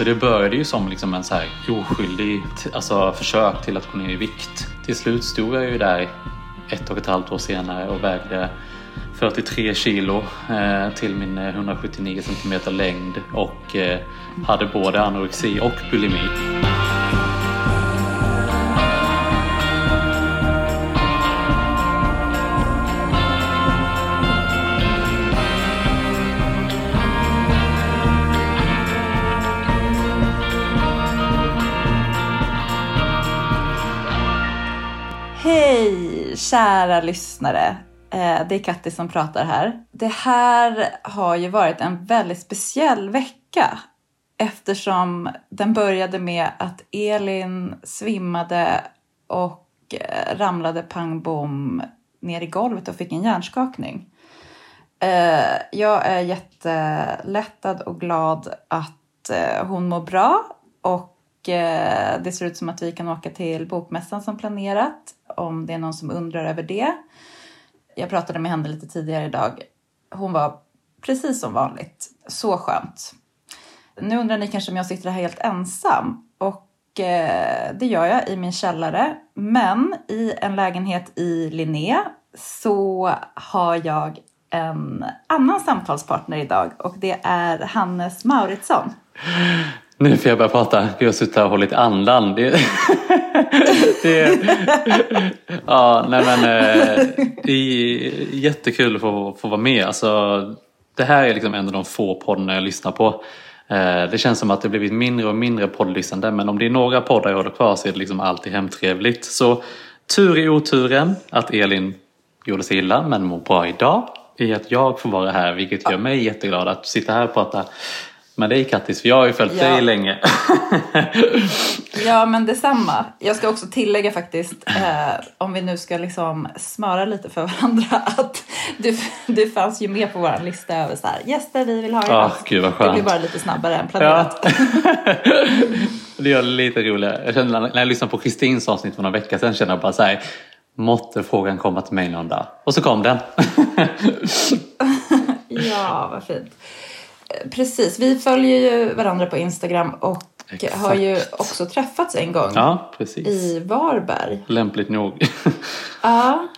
Så det började ju som liksom en så här oskyldig alltså, försök till att gå ner i vikt. Till slut stod jag ju där ett och ett halvt år senare och vägde 43 kilo eh, till min eh, 179 centimeter längd och eh, hade både anorexi och bulimi. Kära lyssnare! Eh, det är Katti som pratar här. Det här har ju varit en väldigt speciell vecka eftersom den började med att Elin svimmade och eh, ramlade pang bom ner i golvet och fick en hjärnskakning. Eh, jag är jättelättad och glad att hon mår bra och Eh, det ser ut som att vi kan åka till bokmässan som planerat om det är någon som undrar över det. Jag pratade med henne lite tidigare idag. Hon var precis som vanligt. Så skönt. Nu undrar ni kanske om jag sitter här helt ensam. Och eh, det gör jag i min källare. Men i en lägenhet i Linné så har jag en annan samtalspartner idag och det är Hannes Mauritsson. Nu får jag börja prata. Jag har suttit här och hållit andan. Det, det, ja, nej men, eh, det är jättekul att få, få vara med. Alltså, det här är liksom en av de få poddarna jag lyssnar på. Eh, det känns som att det blivit mindre och mindre poddlyssnande men om det är några poddar jag håller kvar så är det liksom alltid hemtrevligt. Så tur i oturen att Elin gjorde sig illa men mår bra idag i att jag får vara här vilket gör mig jätteglad att sitta här och prata med dig Kattis, för jag har ju följt ja. dig länge. ja, men detsamma. Jag ska också tillägga faktiskt, eh, om vi nu ska liksom smöra lite för varandra, att du, du fanns ju med på vår lista över så här, gäster vi vill ha i oh, Gud vad skönt. Det blir bara lite snabbare än planerat. Ja. det gör det lite roligare. Jag kände, när jag lyssnade på Kristins avsnitt för några veckor sedan kände jag bara så här, måtte frågan komma till mig någon dag. Och så kom den. ja, vad fint. Precis, vi följer ju varandra på Instagram och Exakt. har ju också träffats en gång ja, i Varberg. Lämpligt nog. ja,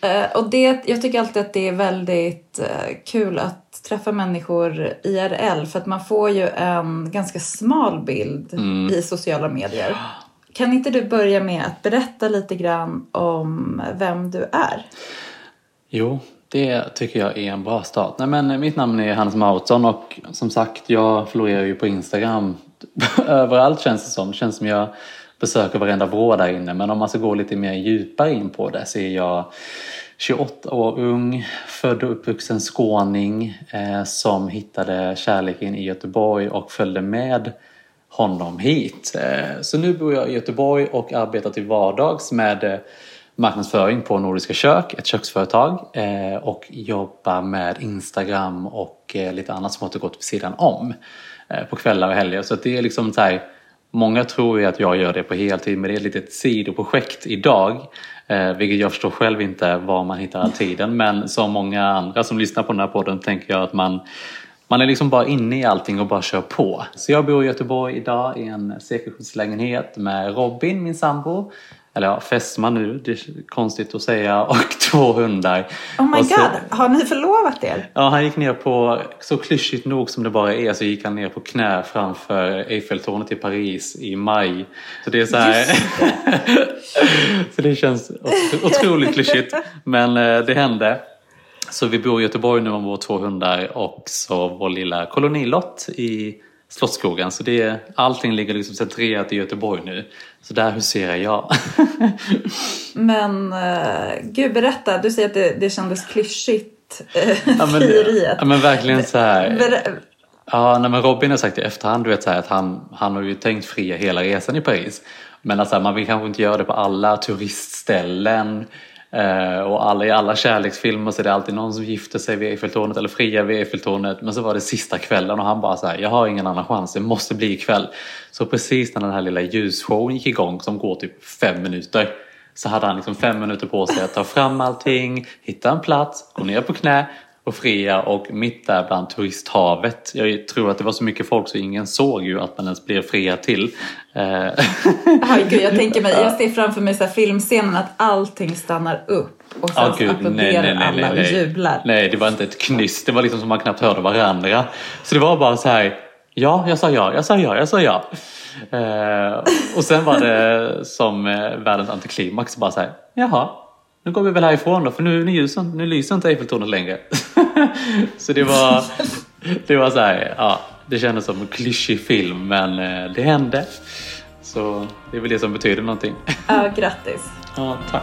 eh, och det, jag tycker alltid att det är väldigt eh, kul att träffa människor IRL för att man får ju en ganska smal bild mm. i sociala medier. Kan inte du börja med att berätta lite grann om vem du är? Jo, det tycker jag är en bra start. Nej, men mitt namn är Hannes Mautsson och som sagt jag florerar ju på Instagram överallt känns det som. Det känns som jag besöker varenda vrå där inne. Men om man ska gå lite mer djupare in på det så är jag 28 år ung, född och uppvuxen skåning eh, som hittade kärleken i Göteborg och följde med honom hit. Eh, så nu bor jag i Göteborg och arbetar till vardags med eh, marknadsföring på Nordiska kök, ett köksföretag eh, och jobbar med Instagram och eh, lite annat som har gått vid sidan om eh, på kvällar och helger. Så det är liksom så här, många tror ju att jag gör det på heltid men det är ett litet sidoprojekt idag. vilket jag förstår själv inte var man hittar all tiden men som många andra som lyssnar på den här podden tänker jag att man man är liksom bara inne i allting och bara kör på. Så jag bor i Göteborg idag i en sekelskiftslägenhet med Robin, min sambo, eller ja, fästman nu, det är konstigt att säga, och två hundar. Oh my så, god, har ni förlovat er? Ja, han gick ner på, så klyschigt nog som det bara är, så gick han ner på knä framför Eiffeltornet i Paris i maj. Så det är så här... så det känns otroligt klyschigt, men eh, det hände. Så vi bor i Göteborg nu med våra två hundar och så vår lilla kolonilott i Slottsskogen. Så det, allting ligger liksom centrerat i Göteborg nu. Så där huserar jag. men uh, gud, berätta. Du säger att det, det kändes klyschigt. Uh, ja, men, ja, men verkligen så här. Ja, nej, men Robin har sagt i efterhand du vet, så här, att han, han har ju tänkt fria hela resan i Paris. Men alltså, man vill kanske inte göra det på alla turistställen. Eh, och alla, i alla kärleksfilmer så är det alltid någon som gifter sig vid Eiffeltornet eller friar vid Eiffeltornet. Men så var det sista kvällen och han bara så här, jag har ingen annan chans, det måste bli ikväll. Så precis när den här lilla ljusshowen gick igång som går typ fem minuter så hade han liksom fem minuter på sig att ta fram allting, hitta en plats, gå ner på knä och fria och mitt där bland turisthavet. Jag tror att det var så mycket folk så ingen såg ju att man ens blev fria till. Aj, gud, jag tänker mig, jag ser framför mig så här filmscenen att allting stannar upp och sen Ja, gud, applåderar alla och jublar. Nej, det var inte ett knyst. Det var liksom som man knappt hörde varandra. Så det var bara så här. Ja, jag sa ja, jag sa ja, jag sa ja. Eh, och sen var det som eh, världens antiklimax. Bara så här. Jaha, nu går vi väl härifrån då för nu, nu, lyser, nu lyser inte Eiffeltornet längre. så det var, det var så här. Ja, det kändes som en klyschig film men eh, det hände. Så det är väl det som betyder någonting. Ja, grattis. Ja, tack.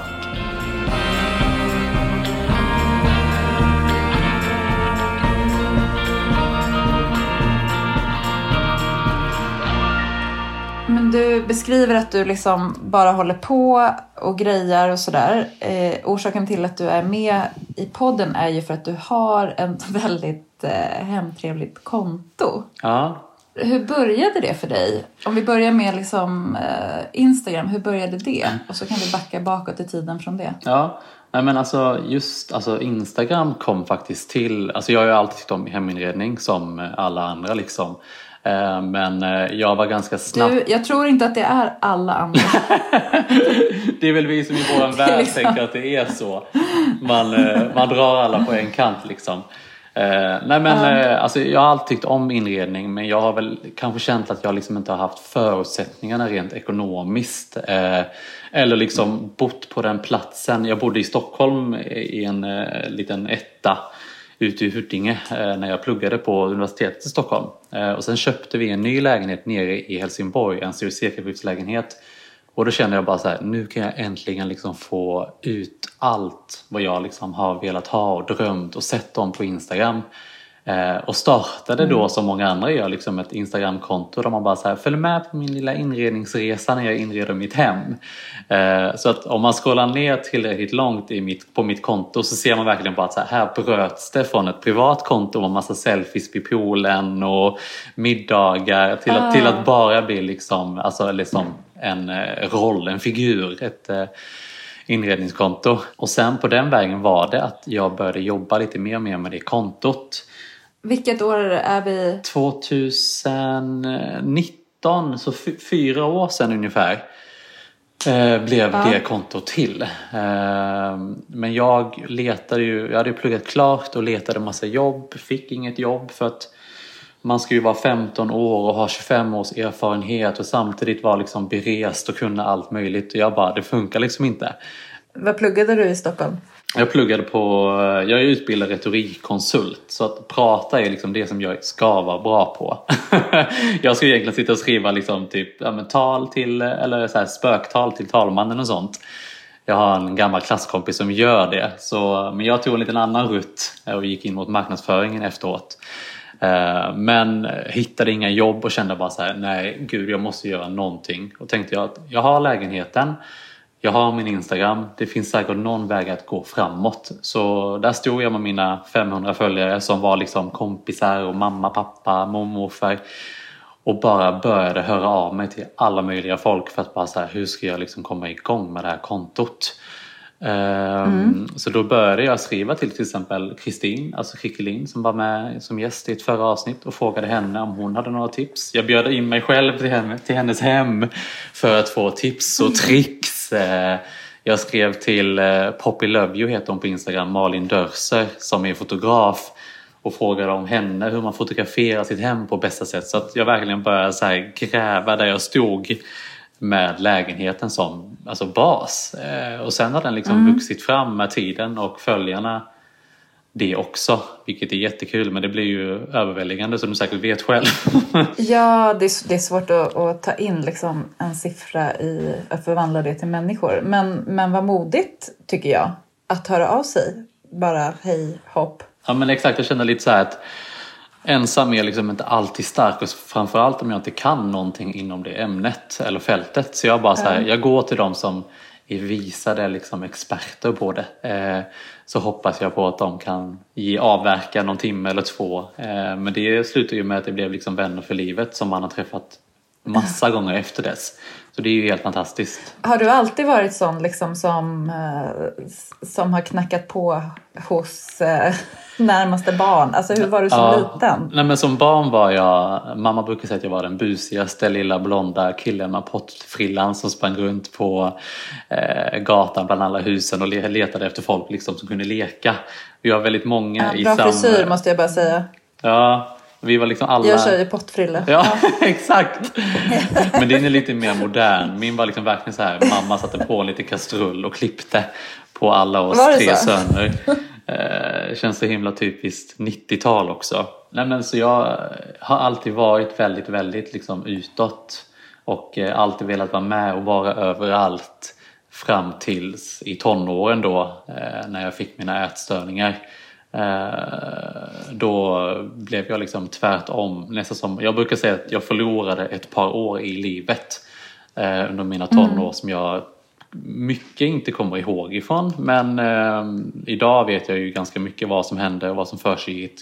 Beskriver att du liksom bara håller på och grejar och sådär. Eh, orsaken till att du är med i podden är ju för att du har ett väldigt eh, hemtrevligt konto. Ja, Hur började det för dig? Om vi börjar med liksom, eh, Instagram, hur började det? Och så kan vi backa bakåt i tiden från det. Ja, nej men alltså just alltså Instagram kom faktiskt till, alltså jag har ju alltid tyckt om heminredning som alla andra liksom. Eh, Men eh, jag var ganska snabb. Du, jag tror inte att det är alla andra. Det är väl vi som i vår värld liksom- tänker att det är så. Man, eh, man drar alla på en kant liksom. Nej men eh, alltså, jag har alltid tyckt om inredning men jag har väl kanske känt att jag liksom inte har haft förutsättningarna rent ekonomiskt. Eller liksom bott på den platsen. Jag bodde i Stockholm i en liten etta ute i Huddinge eh, när jag pluggade på universitetet i Stockholm. Eh, och sen köpte vi en ny lägenhet nere i Helsingborg, en CVC-lägenhet. Och då kände jag bara så här, nu kan jag äntligen liksom få ut allt vad jag liksom har velat ha och drömt och sett om på Instagram. Eh, och startade då som många andra gör liksom ett Instagramkonto där man bara så här, följ med på min lilla inredningsresa när jag inreder mitt hem. Eh, så att om man scrollar ner tillräckligt långt i mitt, på mitt konto så ser man verkligen bara att så här, här bröts det från ett privat konto med massa selfies vid poolen och middagar till, att, till att bara bli liksom, alltså liksom en eh, roll, en figur. Ett, inredningskonto. Och sen på den vägen var det att jag började jobba lite mer och mer med det kontot. Vilket år är vi? 2019, så fy- fyra år sedan ungefär, eh, blev Ja. det kontot till. Eh, men jag letade ju, jag hade pluggat klart och letade massa jobb, fick inget jobb för att man ska ju vara 15 år och ha 25 års erfarenhet och samtidigt vara liksom berest och kunna allt möjligt. Och jag bara, det funkar liksom inte. Vad pluggade du i Stockholm? Jag pluggade på, jag är utbildad retorikkonsult så att prata är liksom det som jag ska vara bra på. jag ska egentligen sitta och skriva liksom typ, ja, men tal till, eller så här spöktal till talmannen och sånt. Jag har en gammal klasskompis som gör det. Så, men jag tog en liten annan rutt och gick in mot marknadsföringen efteråt. Eh, men hittade inga jobb och kände bara så här, nej gud jag måste göra någonting. Och tänkte jag att jag har lägenheten, jag har min Instagram, det finns säkert någon väg att gå framåt. Så där stod jag med mina 500 följare som var liksom kompisar och mamma, pappa, mormor, morfar. Och bara började höra av mig till alla möjliga folk för att bara så här, hur ska jag liksom komma igång med det här kontot? Ehm, Så då började jag skriva till till exempel Kristin, alltså Krickelin som var med som gäst i ett förra avsnitt och frågade henne om hon hade några tips. Jag bjöd in mig själv till, henne, till hennes hem för att få tips och tricks. Eh, Jag skrev till eh, Poppy Love You heter hon på Instagram, Malin Dörser som är fotograf och frågade om henne hur man fotograferar sitt hem på bästa sätt. Så att jag verkligen började så gräva där jag stod med lägenheten som alltså bas. Eh, och sen har den liksom vuxit fram med tiden och följarna det också, vilket är jättekul. Men det blir ju överväldigande som du säkert vet själv. Ja, det är, det är svårt att, att ta in liksom en siffra i att förvandla det till människor. Men, men vad modigt, tycker jag, att höra av sig. Bara hej, hopp. Ja men exakt, jag känner lite så här att ensam är liksom inte alltid stark och framförallt om jag inte kan någonting inom det ämnet eller fältet. Så jag bara så här, jag går till de som är visade liksom experter på det. Eh, så hoppas jag på att de kan ge avverka någon timme eller två. Eh, men det slutar ju med att det blev liksom vänner för livet som man har träffat massa gånger efter dess. Så det är ju helt fantastiskt. Har du alltid varit sån liksom som, eh, som har knackat på hos eh, närmaste barn? Alltså hur var du som Ja. liten? Nej, men som barn var jag, mamma brukar säga att jag var den busigaste lilla blonda killen med pottfrillan som sprang runt på eh, gatan bland alla husen och le- letade efter folk liksom, som kunde leka. Vi var väldigt många Ja, i bra samma... frisyr måste jag bara säga. Ja, vi var liksom alla... Jag kör ju pottfrille. Ja, exakt. Men din är lite mer modern. Min var liksom verkligen så här, mamma satte på lite kastrull och klippte på alla oss Var det tre så? söner. Eh, känns så himla typiskt 90-tal också. Nej, men så jag har alltid varit väldigt, väldigt liksom utåt och eh, alltid velat vara med och vara överallt fram tills i tonåren då eh, när jag fick mina ätstörningar. Eh, då blev jag liksom tvärtom. Nästan som, jag brukar säga att jag förlorade ett par år i livet eh, under mina tonår som jag mycket inte kommer ihåg ifrån. Men eh, idag vet jag ju ganska mycket vad som hände och vad som försiggick.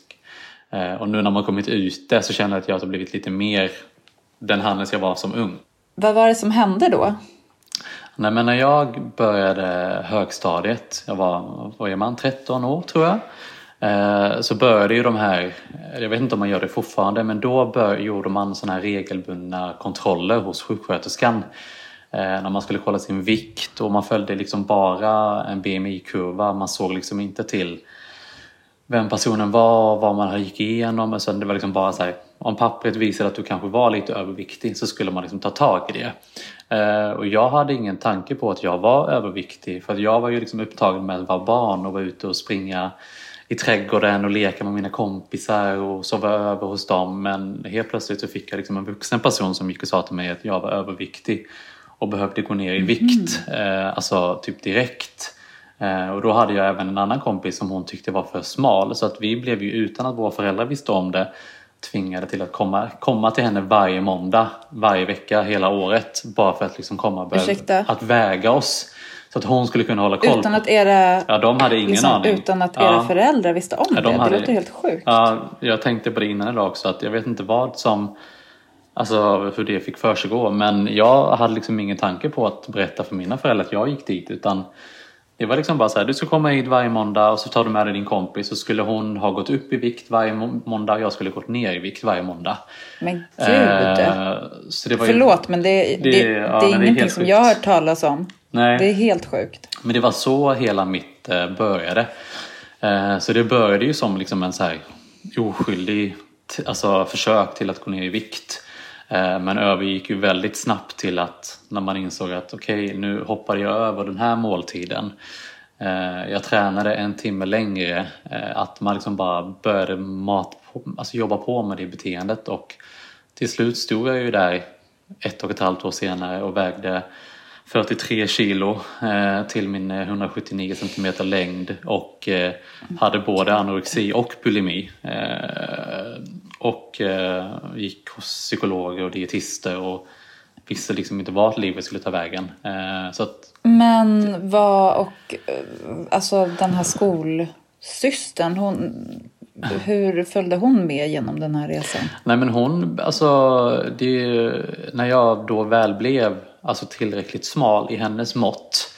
Eh, och nu när man kommit ute så känner jag att jag har blivit lite mer den Hannes jag var som ung. Vad var det som hände då? Nej, men när jag började högstadiet, jag var, vad är man, 13 år tror jag. Eh, så började ju de här, jag vet inte om man gör det fortfarande, men då bör, gjorde man såna här regelbundna kontroller hos sjuksköterskan. Eh, när man skulle kolla sin vikt och man följde liksom bara en BMI-kurva. Man såg liksom inte till vem personen var, vad man gick igenom. Alltså det var liksom bara så här, om pappret visade att du kanske var lite överviktig så skulle man liksom ta tag i det. Eh, och jag hade ingen tanke på att jag var överviktig för att jag var ju liksom upptagen med att vara barn och vara ute och springa i trädgården och leka med mina kompisar och sova över hos dem. Men helt plötsligt så fick jag liksom en vuxen person som gick och sa till mig att jag var överviktig och behövde gå ner i vikt. Eh, alltså typ direkt. Eh, och då hade jag även en annan kompis som hon tyckte var för smal så att vi blev ju utan att våra föräldrar visste om det tvingade till att komma, komma till henne varje måndag, varje vecka, hela året. Bara för att liksom komma och börja- att väga oss. Så att hon skulle kunna hålla koll. Utan att era, Ja, de hade ingen liksom, aning. utan att era Ja. föräldrar visste om Ja, de det? hade- Det låter helt sjukt. Ja, jag tänkte på det innan idag också att jag vet inte vad som Alltså hur det fick försiggå men jag hade liksom ingen tanke på att berätta för mina föräldrar att jag gick dit utan det var liksom bara så här, du ska komma hit varje måndag och så tar du med dig din kompis så skulle hon ha gått upp i vikt varje må- måndag och jag skulle gått ner i vikt varje måndag. Men gud. Eh, så det var ju- Förlåt, men det, det, det, ja, är det är ingenting helt som jag har hört talas om. Nej. Det är helt sjukt. Men det var så hela mitt eh, började. Eh, så det började ju som liksom en så här oskyldig alltså, försök till att gå ner i vikt. Eh, men övergick ju väldigt snabbt till att när man insåg att okej, nu hoppade jag över den här måltiden. Jag tränade en timme längre. Att man liksom bara började mat alltså jobba på med det beteendet och till slut stod jag ju där ett och ett halvt år senare och vägde 43 kilo eh, till min eh, 179 centimeter längd och eh, hade både anorexi och bulimi. Eh, och eh, gick hos psykologer och dietister och visste liksom inte vart livet skulle ta vägen. Eh, så att, Men vad och eh, alltså den här skolsystern, hon, hur följde hon med genom den här resan? nej men hon, alltså det, när jag då väl blev alltså tillräckligt smal i hennes mått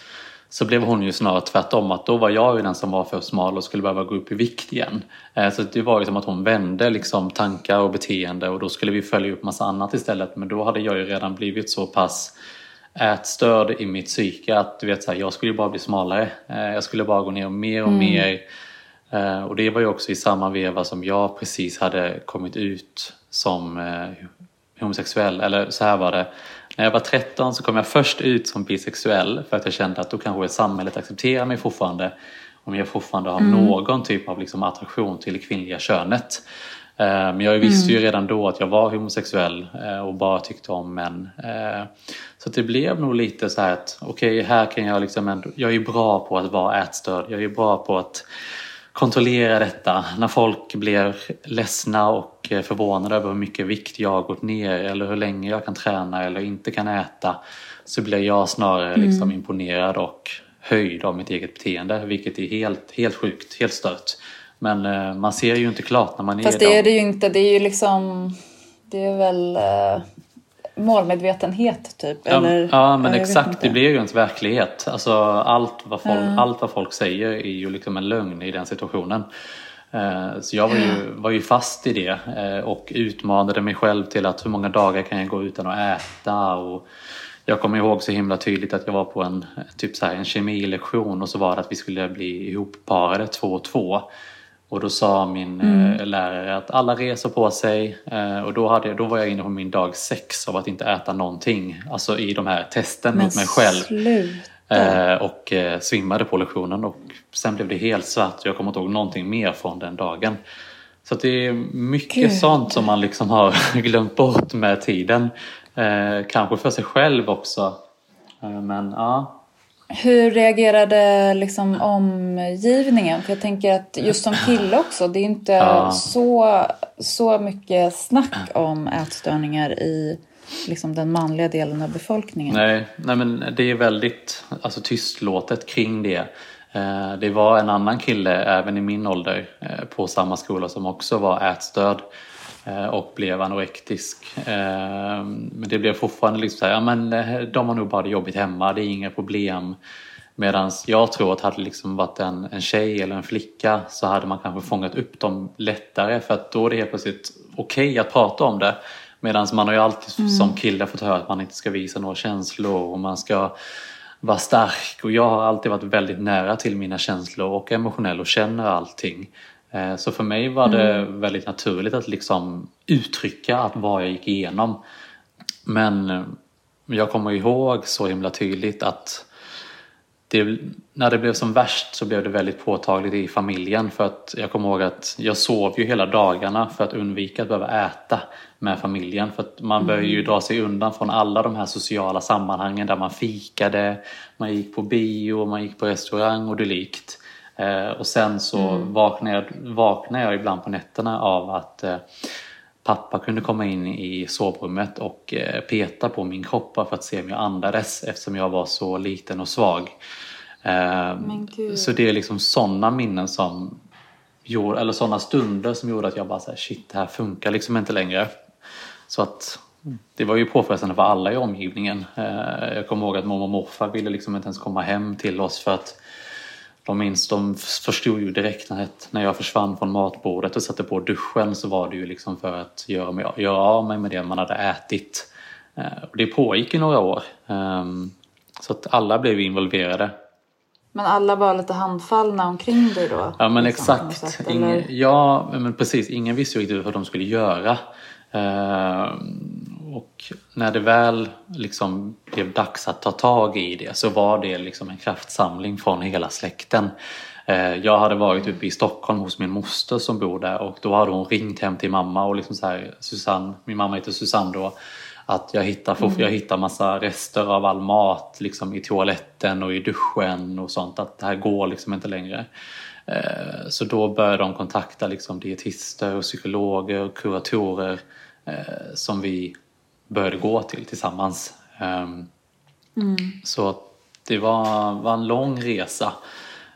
så blev hon ju snarare tvärtom att då var jag ju den som var för smal och skulle behöva gå upp i vikt igen. Eh, Så det var ju som att hon vände liksom tankar och beteende och då skulle vi följa upp massa annat istället men då hade jag ju redan blivit så pass ätstörd i mitt psyke att du vet så här, jag skulle ju bara bli smalare. Eh, Jag skulle bara gå ner mer och mer. Eh, Och det var ju också i samma veva som jag precis hade kommit ut som homosexuell. Eller så här var det. När jag var 13 så kom jag först ut som bisexuell för att jag kände att då kanske samhället accepterar mig fortfarande om jag fortfarande har någon typ av liksom attraktion till det kvinnliga könet. Eh, Men jag visste ju redan då att jag var homosexuell eh, och bara tyckte om män. Eh, Så det blev nog lite så här att okej, här kan jag liksom ändå, jag är bra på att vara ätstörd. Jag är bra på att kontrollera detta. När folk blir ledsna och eh, förvånade över hur mycket vikt jag har gått ner eller hur länge jag kan träna eller inte kan äta så blir jag snarare liksom imponerad och höjd av mitt eget beteende vilket är helt, helt sjukt, helt stört. Men eh, man ser ju inte klart när man är Fast det är det ju inte. Det är ju liksom... Det är väl... målmedvetenhet typ? Ja, eller? ja men exakt. Det blir ju ens verklighet. Alltså, allt, vad folk, allt vad folk säger är ju liksom en lögn i den situationen. Eh, Så jag var ju, var ju fast i det eh, och utmanade mig själv till att hur många dagar kan jag gå utan att äta? Och jag kommer ihåg så himla tydligt att jag var på en, typ så här, en kemilektion och så var det att vi skulle bli ihopparade två och två. Och då sa min eh, lärare att alla reser på sig eh, och då, hade, då var jag inne på min dag sex av att inte äta någonting. Alltså i de här testen Men mot mig själv. sluta. Eh, och svimmade på lektionen och sen blev det helt svart. Jag kommer inte ihåg någonting mer från den dagen. Så det är mycket Gud. sånt som man liksom har glömt bort med tiden. Kanske för sig själv också. Men ja. Hur reagerade liksom omgivningen? För jag tänker att just som kille också, det är inte Ja. så, så mycket snack om ätstörningar i liksom den manliga delen av befolkningen. Nej, nej men det är väldigt alltså, tystlåtet kring det. Eh, det var en annan kille även i min ålder eh, på samma skola som också var ätstörd och blev anorektisk. Eh, men det blev fortfarande liksom så här, ja men eh, de har nog bara det jobbigt hemma, det är inga problem. Medan jag tror att hade det liksom varit en, en tjej eller en flicka så hade man kanske fångat upp dem lättare för att då är det helt plötsligt okej att prata om det. Medan man har ju alltid som kille fått höra att man inte ska visa några känslor och man ska vara stark. Och jag har alltid varit väldigt nära till mina känslor och emotionell och känner allting. Eh, Så för mig var det väldigt naturligt att liksom uttrycka att vad jag gick igenom. Men eh, jag kommer ihåg så himla tydligt att det, när det blev som värst så blev det väldigt påtagligt i familjen för att jag kommer ihåg att jag sov ju hela dagarna för att undvika att behöva äta med familjen för att man börjar ju dra sig undan från alla de här sociala sammanhangen där man fikade, man gick på bio, man gick på restaurang och dylikt. Eh, och sen så vaknade, jag, vaknade jag ibland på nätterna av att eh, pappa kunde komma in i sovrummet och eh, peta på min kropp för att se om jag andades eftersom jag var så liten och svag. Så det är liksom sådana minnen som gjorde, eller sådana stunder som gjorde att jag bara såhär, shit det här funkar liksom inte längre. Så att det var ju påfrestande för alla i omgivningen. Jag kommer ihåg att mormor och morfar ville liksom inte ens komma hem till oss för att de minns, de förstod ju direkt när, när jag försvann från matbordet och satte på duschen så var det ju liksom för att göra, mig, göra av mig med det man hade ätit. Eh, Och det pågick i några år. Ehm, Så att alla blev involverade. Men alla var lite handfallna omkring dig då? Ja men liksom, exakt. sätt, eller? ja men precis, ingen visste ju riktigt vad de skulle göra. Och när det väl liksom blev dags att ta tag i det så var det liksom en kraftsamling från hela släkten. Eh, Jag hade varit uppe i Stockholm hos min moster som bor där och då hade hon ringt hem till mamma och liksom så här, Susanne, min mamma heter Susanne då, att jag hittar, mm. jag hittar massa rester av all mat liksom i toaletten och i duschen och sånt. Att det här går liksom inte längre. Eh, Så då började de kontakta liksom dietister och psykologer och kuratorer eh, som vi började gå till tillsammans. Ehm, Så det var, var en lång resa.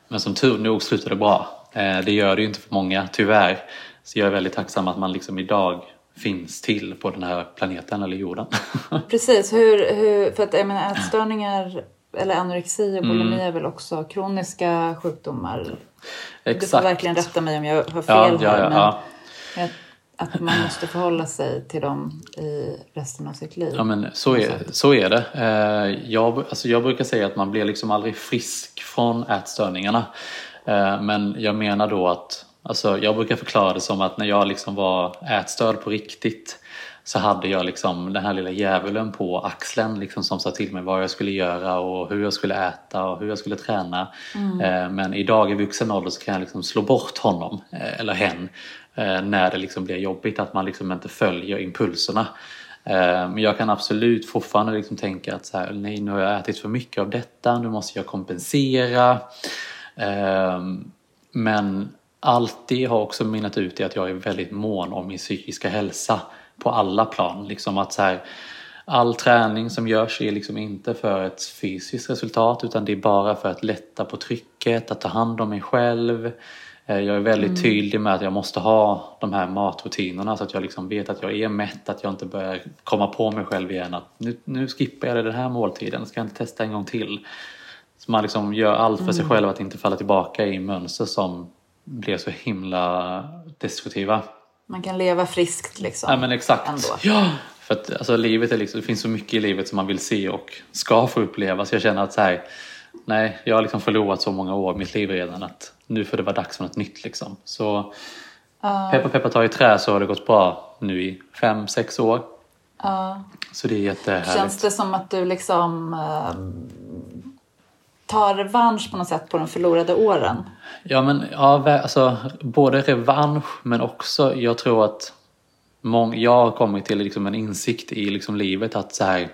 Men som tur nog slutade det bra. Eh, Det gör det ju inte för många, tyvärr. Så jag är väldigt tacksam att man liksom idag finns till på den här planeten eller jorden. Precis, hur, hur, för att jag menar ätstörningar eller anorexi och Mm. bulimi är väl också kroniska sjukdomar. Du får Exakt. verkligen rätta mig om jag har fel Ja, ja, här. ja, men ja. jag- att man måste förhålla sig till dem i resten av sitt liv. Ja men så är, så är det. Eh, Jag, alltså jag brukar säga att man blir liksom aldrig frisk från ätstörningarna. Eh, Men jag menar då att, alltså jag brukar förklara det som att när jag liksom var ätstörd på riktigt så hade jag liksom den här lilla djävulen på axeln liksom som sa till mig vad jag skulle göra och hur jag skulle äta och hur jag skulle träna. Eh, Men idag i vuxen ålder så kan jag liksom slå bort honom eh, eller hen eh, när det liksom blir jobbigt att man liksom inte följer impulserna. Men jag kan absolut fortfarande liksom tänka att så här, nej nu har jag ätit för mycket av detta, nu måste jag kompensera. Men allt det har också mynnat ut i att jag är väldigt mån om min psykiska hälsa på alla plan. Liksom att så här, all träning som görs är liksom inte för ett fysiskt resultat utan det är bara för att lätta på trycket, att ta hand om mig själv. Eh, jag är väldigt tydlig med att jag måste ha de här matrutinerna så att jag liksom vet att jag är mätt, att jag inte börjar komma på mig själv igen att nu, nu skippar jag den här måltiden, ska jag inte testa en gång till? Så man liksom gör allt för sig själv att inte falla tillbaka i mönster som blir så himla destruktiva. Man kan leva friskt liksom. Ja men exakt. Ändå. Ja! För att alltså, livet är liksom, det finns så mycket i livet som man vill se och ska få uppleva. Så jag känner att så här, nej, jag har liksom förlorat så många år i mitt liv redan att nu får det vara dags för något nytt liksom. Så Ja, peppa peppa ta i trä så har det gått bra nu i fem, sex år. ja. Så det är jättehärligt. Känns det som att du liksom eh, Ta revansch på något sätt på de förlorade åren? Ja men ja, alltså, både revansch men också jag tror att mång, jag har kommit till liksom en insikt i liksom livet att så här,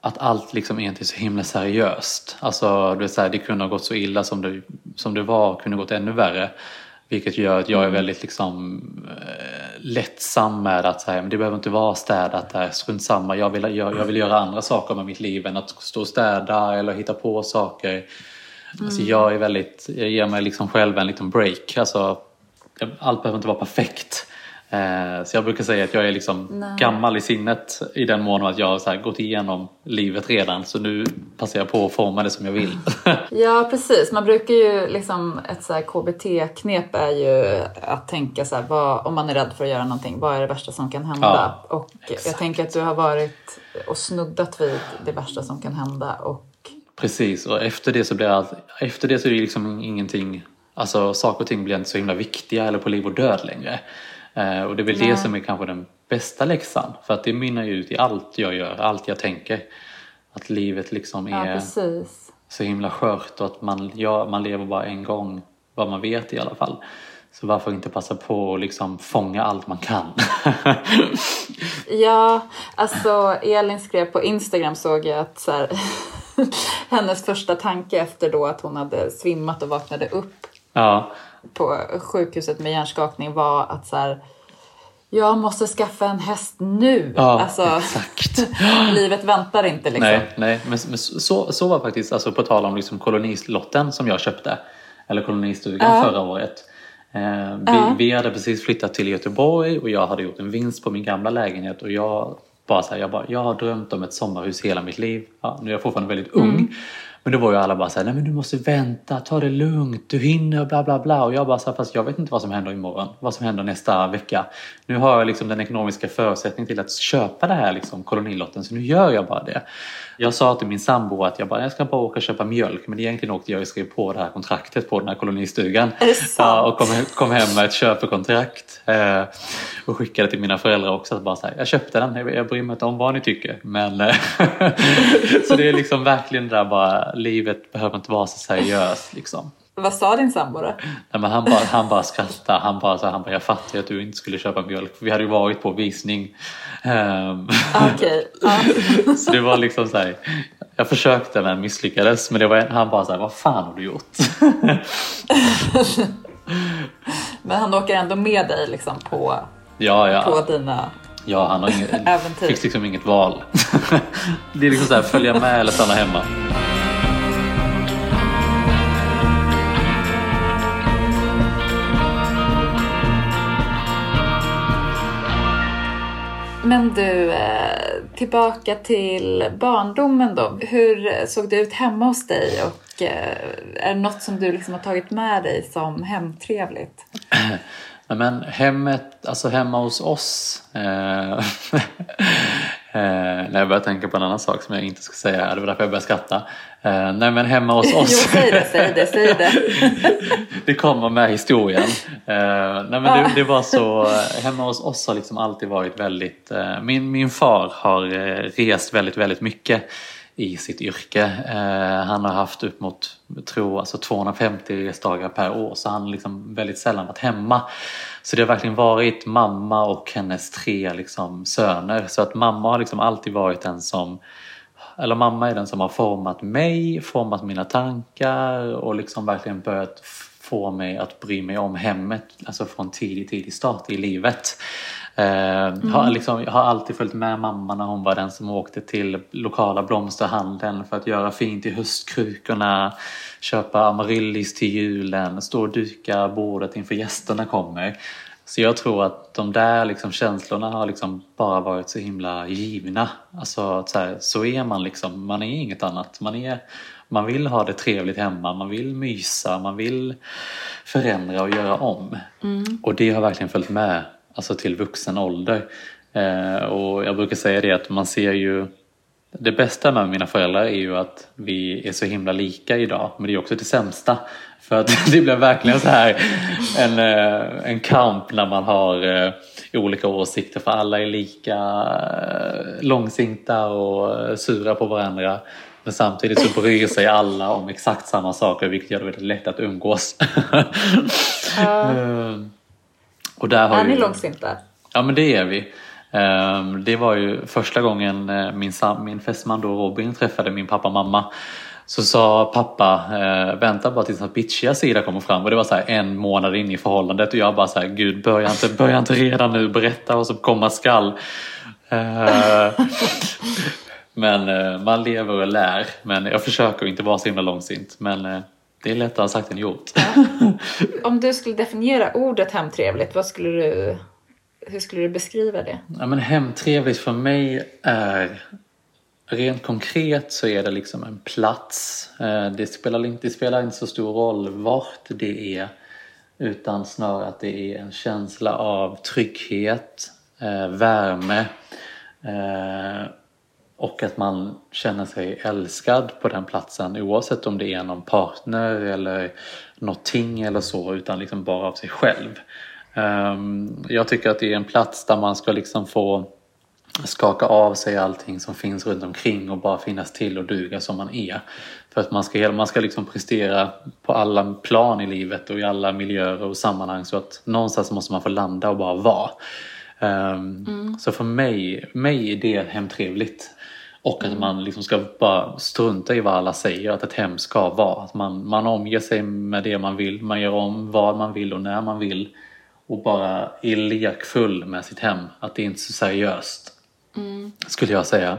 att allt liksom inte är så himla seriöst. Alltså det, är så här, det kunde ha gått så illa som det, som det var, kunde ha gått ännu värre. Vilket gör att jag är väldigt liksom eh, lättsam med att så här, men det behöver inte vara städat där, strunt samma. Jag vill, jag, jag vill göra andra saker med mitt liv än att stå och städa eller hitta på saker. Alltså jag är väldigt, jag ger mig liksom själv en liten break. Alltså, allt behöver inte vara perfekt. Eh, Så jag brukar säga att jag är liksom Nej. gammal i sinnet i den mån att jag har gått igenom livet redan. Så nu passar jag på att forma det som jag vill. Ja, precis. Man brukar ju liksom, ett så KBT-knep är ju att tänka så här, vad, om man är rädd för att göra någonting, vad är det värsta som kan hända? och jag exakt. tänker att du har varit och snuddat vid det värsta som kan hända. Och Precis, och efter det så blir allt, efter det så är det liksom ingenting, alltså saker och ting blir inte så himla viktiga eller på liv och död längre. Eh, och det är väl Nej. det som är kanske den bästa läxan, för att det mynnar ju ut i allt jag gör, allt jag tänker. Att livet liksom ja, är precis. så himla skört och att man, ja, man lever bara en gång, vad man vet i alla fall. Så varför inte passa på att liksom fånga allt man kan? Ja, alltså Elin skrev på Instagram såg jag att så här, hennes första tanke efter då att hon hade svimmat och vaknade upp ja, på sjukhuset med hjärnskakning var att så här, jag måste skaffa en häst nu. ja alltså, exakt. livet väntar inte liksom. Nej, nej men, men så, så var faktiskt, alltså på tal om liksom kolonilotten som jag köpte, eller kolonistugan Ja. förra året. Eh, vi, Ja. vi hade precis flyttat till Göteborg och jag hade gjort en vinst på min gamla lägenhet och jag bara så här, jag, bara, jag har drömt om ett sommarhus hela mitt liv. Ja, nu är jag fortfarande väldigt ung. Men då var ju alla bara så här, nej men du måste vänta, ta det lugnt, du hinner, bla bla bla. Och jag bara så här, fast jag vet inte vad som händer imorgon, vad som händer nästa vecka. Nu har jag liksom den ekonomiska förutsättningen till att köpa det här liksom, kolonilotten, så nu gör jag bara det. Jag sa till min sambo att jag bara, jag ska bara åka och köpa mjölk, men egentligen åkte jag och skrev på det här kontraktet på den här kolonistugan. Ja, och kom, kom hem med ett köpekontrakt. Eh, och skickade till mina föräldrar också. Att bara så här, jag köpte den, jag, jag bryr mig inte om vad ni tycker. Men, eh, så det är liksom verkligen det där bara, livet behöver inte vara så seriöst liksom. Vad sa din sambo då? Nej, men han, bara, han bara skrattade. Han bara, så här, han bara, jag fattar ju att du inte skulle köpa mjölk. Vi hade ju varit på visning. Ehm, Ah, Okej. Ja. så det var liksom så här, jag försökte men misslyckades. Men det var, han bara så här, vad fan har du gjort? Men han åker ändå med dig liksom på, ja, ja. på dina... Ja, han har inget, fick liksom inget val. det är liksom så här, följa med eller stanna hemma. Men du, eh, tillbaka till barndomen då. Hur såg det ut hemma hos dig? Och eh, är det något som du liksom har tagit med dig som hemtrevligt? Men hemmet, alltså hemma hos oss. Eh, eh, när jag börjar tänka på en annan sak som jag inte ska säga här, det var därför jag började skratta. Eh, nej men hemma hos Jo, oss. säg det, säg det, säg det. det kommer med historien. Eh, nej men det, det var så, eh, hemma hos oss har liksom alltid varit väldigt, eh, min, min far har eh, rest väldigt, väldigt mycket i sitt yrke. Eh, han har haft upp mot, tror, alltså 250 resdagar per år så han har liksom väldigt sällan varit hemma. Så det har verkligen varit mamma och hennes tre liksom, söner. Så att mamma har liksom alltid varit den som eller mamma är den som har format mig, format mina tankar och liksom verkligen börjat få mig att bry mig om hemmet, alltså från tidig, tidig start i livet. Eh, mm. har liksom, har alltid följt med mamma när hon var den som åkte till lokala blomsterhandeln för att göra fint i höstkrukorna, köpa amaryllis till julen, stå och duka bordet inför gästerna kommer. Så jag tror att de där liksom känslorna har liksom bara varit så himla givna. Alltså så, här, så är man liksom, man är inget annat. Man, är, man vill ha det trevligt hemma, man vill mysa, man vill förändra och göra om. Mm. Och det har verkligen följt med alltså till vuxen ålder. Eh, och jag brukar säga det att man ser ju det bästa med mina föräldrar är ju att vi är så himla lika idag men det är också det sämsta. För att det blir verkligen så här en, eh, en kamp när man har eh, olika åsikter för alla är lika långsinta och sura på varandra. Men samtidigt så bryr sig alla om exakt samma saker vilket gör det väldigt lätt att umgås. Uh, och där har är ni långsinta? Ja men det är vi. Ehm, det var ju första gången eh, min, min fästman då Robin träffade min pappa och mamma. Så sa pappa, eh, vänta bara tills den bitchiga sida kommer fram. Och det var så en månad in i förhållandet och jag bara så här, gud börja inte, börja inte redan nu, berätta vad som komma skall. Eh, men man lever och lär. Men jag försöker inte vara så himla långsint. Men det är lättare sagt än gjort. Ja. Om du skulle definiera ordet hemtrevligt, vad skulle du hur skulle du beskriva det? Ja, men hemtrevligt för mig är Rent konkret så är det liksom en plats. Eh, det spelar, inte, det spelar inte så stor roll vart det är utan snarare att det är en känsla av trygghet, eh, värme eh, och att man känner sig älskad på den platsen oavsett om det är någon partner eller någonting eller så utan liksom bara av sig själv. Ehm, jag tycker att det är en plats där man ska liksom få skaka av sig allting som finns runt omkring och bara finnas till och duga som man är. För att man ska, man ska liksom prestera på alla plan i livet och i alla miljöer och sammanhang så att någonstans måste man få landa och bara vara. Um, mm. Så för mig, mig är det hemtrevligt. Och att man liksom ska bara strunta i vad alla säger att ett hem ska vara. Att man, man omger sig med det man vill, man gör om vad man vill och när man vill och bara är lekfull med sitt hem. Att det inte är så seriöst, mm. skulle jag säga.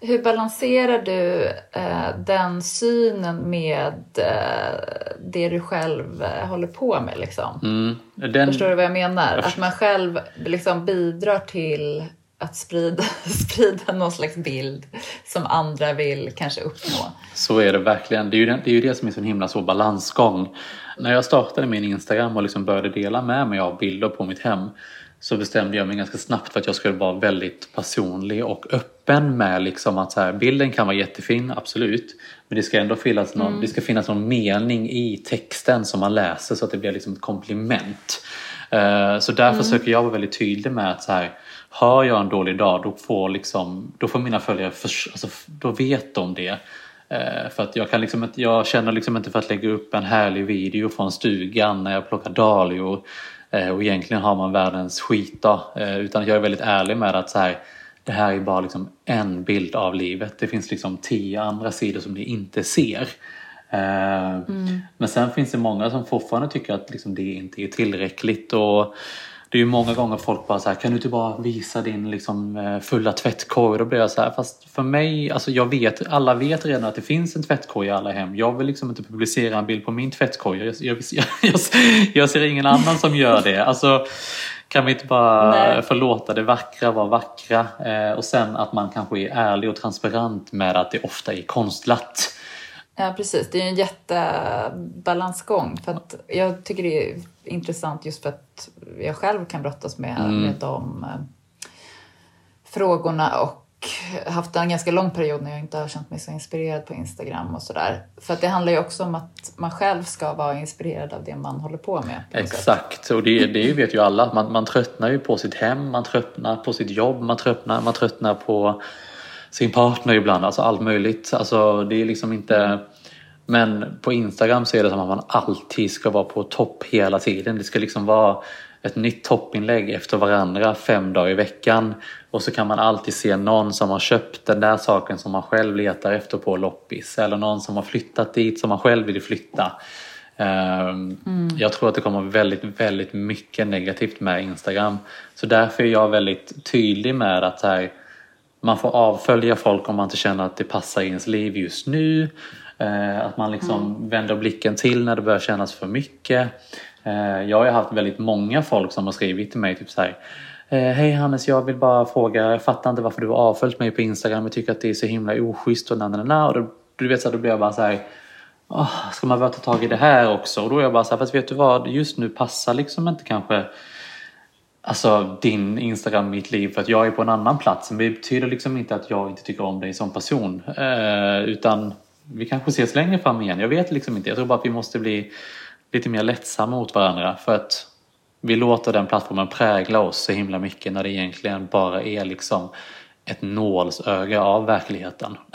Hur balanserar du eh, den synen med eh, det du själv eh, håller på med? Liksom? Mm. Den... Förstår du vad jag menar? Att man själv liksom bidrar till att sprida, sprida någon slags bild som andra vill kanske uppnå. Så är det verkligen. Det är ju det, det, är ju det som är så himla så balansgång. När jag startade min Instagram och liksom började dela med mig av bilder på mitt hem så bestämde jag mig ganska snabbt för att jag skulle vara väldigt personlig och öppen med liksom att så här, bilden kan vara jättefin, absolut. Men det ska ändå finnas någon, mm. det ska finnas någon mening i texten som man läser så att det blir liksom ett komplement. Uh, så därför mm. försöker jag vara väldigt tydlig med att så här, hör jag en dålig dag då får, liksom, då får mina följare, för, alltså, då vet de det. Eh, för att jag, kan liksom, jag känner liksom inte för att lägga upp en härlig video från stugan när jag plockar dahlior eh, och egentligen har man världens skitdag. Eh, utan jag är väldigt ärlig med att så här, det här är bara liksom en bild av livet. Det finns liksom tio andra sidor som ni inte ser. Mm. Men sen finns det många som fortfarande tycker att liksom det inte är tillräckligt. Och det är ju många gånger folk bara så här, kan du inte bara visa din liksom eh, fulla tvättkorg? Då blir jag så här, fast för mig, alltså jag vet, alla vet redan att det finns en tvättkorg i alla hem. Jag vill liksom inte publicera en bild på min tvättkorg. Jag, jag, jag, jag ser ingen annan som gör det. Alltså, kan vi inte bara Nej. förlåta det vackra vara vackra? Eh, och sen att man kanske är ärlig och transparent med att det ofta är konstlat. Ja, precis. Det är en jättebalansgång. För att jag tycker det är intressant just för att jag själv kan brottas med, mm. med de eh, frågorna och haft en ganska lång period när jag inte har känt mig så inspirerad på Instagram och sådär. För att det handlar ju också om att man själv ska vara inspirerad av det man håller på med. På Exakt, och det, det vet ju alla. Man, man tröttnar ju på sitt hem, man tröttnar på sitt jobb, man tröttnar, man tröttnar på sin partner ibland, alltså allt möjligt. Alltså det är liksom inte... Men på Instagram så är det som att man alltid ska vara på topp hela tiden. Det ska liksom vara ett nytt toppinlägg efter varandra fem dagar i veckan. Och så kan man alltid se någon som har köpt den där saken som man själv letar efter på loppis. Eller någon som har flyttat dit som man själv vill flytta. Ehm, Jag tror att det kommer väldigt, väldigt mycket negativt med Instagram. Så därför är jag väldigt tydlig med att här, man får avfölja folk om man inte känner att det passar i ens liv just nu. Eh, Att man liksom vänder blicken till när det börjar kännas för mycket. Eh, Jag har haft väldigt många folk som har skrivit till mig typ så här. "Eh, Hej Hannes, jag vill bara fråga, jag fattar inte varför du har avföljt mig på Instagram. Jag tycker att det är så himla oschysst och na, na, na, na. Och då, du vet så här, då blir jag bara så här. "Åh, ska man börja ta tag i det här också? Och då är jag bara så här, fast vet du vad, just nu passar liksom inte kanske Alltså din Instagram mitt liv för att jag är på en annan plats. Men det betyder liksom inte att jag inte tycker om dig som person. Eh, utan vi kanske ses längre fram igen. Jag vet liksom inte. Jag tror bara att vi måste bli lite mer lättsamma mot varandra. För att vi låter den plattformen prägla oss så himla mycket när det egentligen bara är liksom ett nålsöga av verkligheten.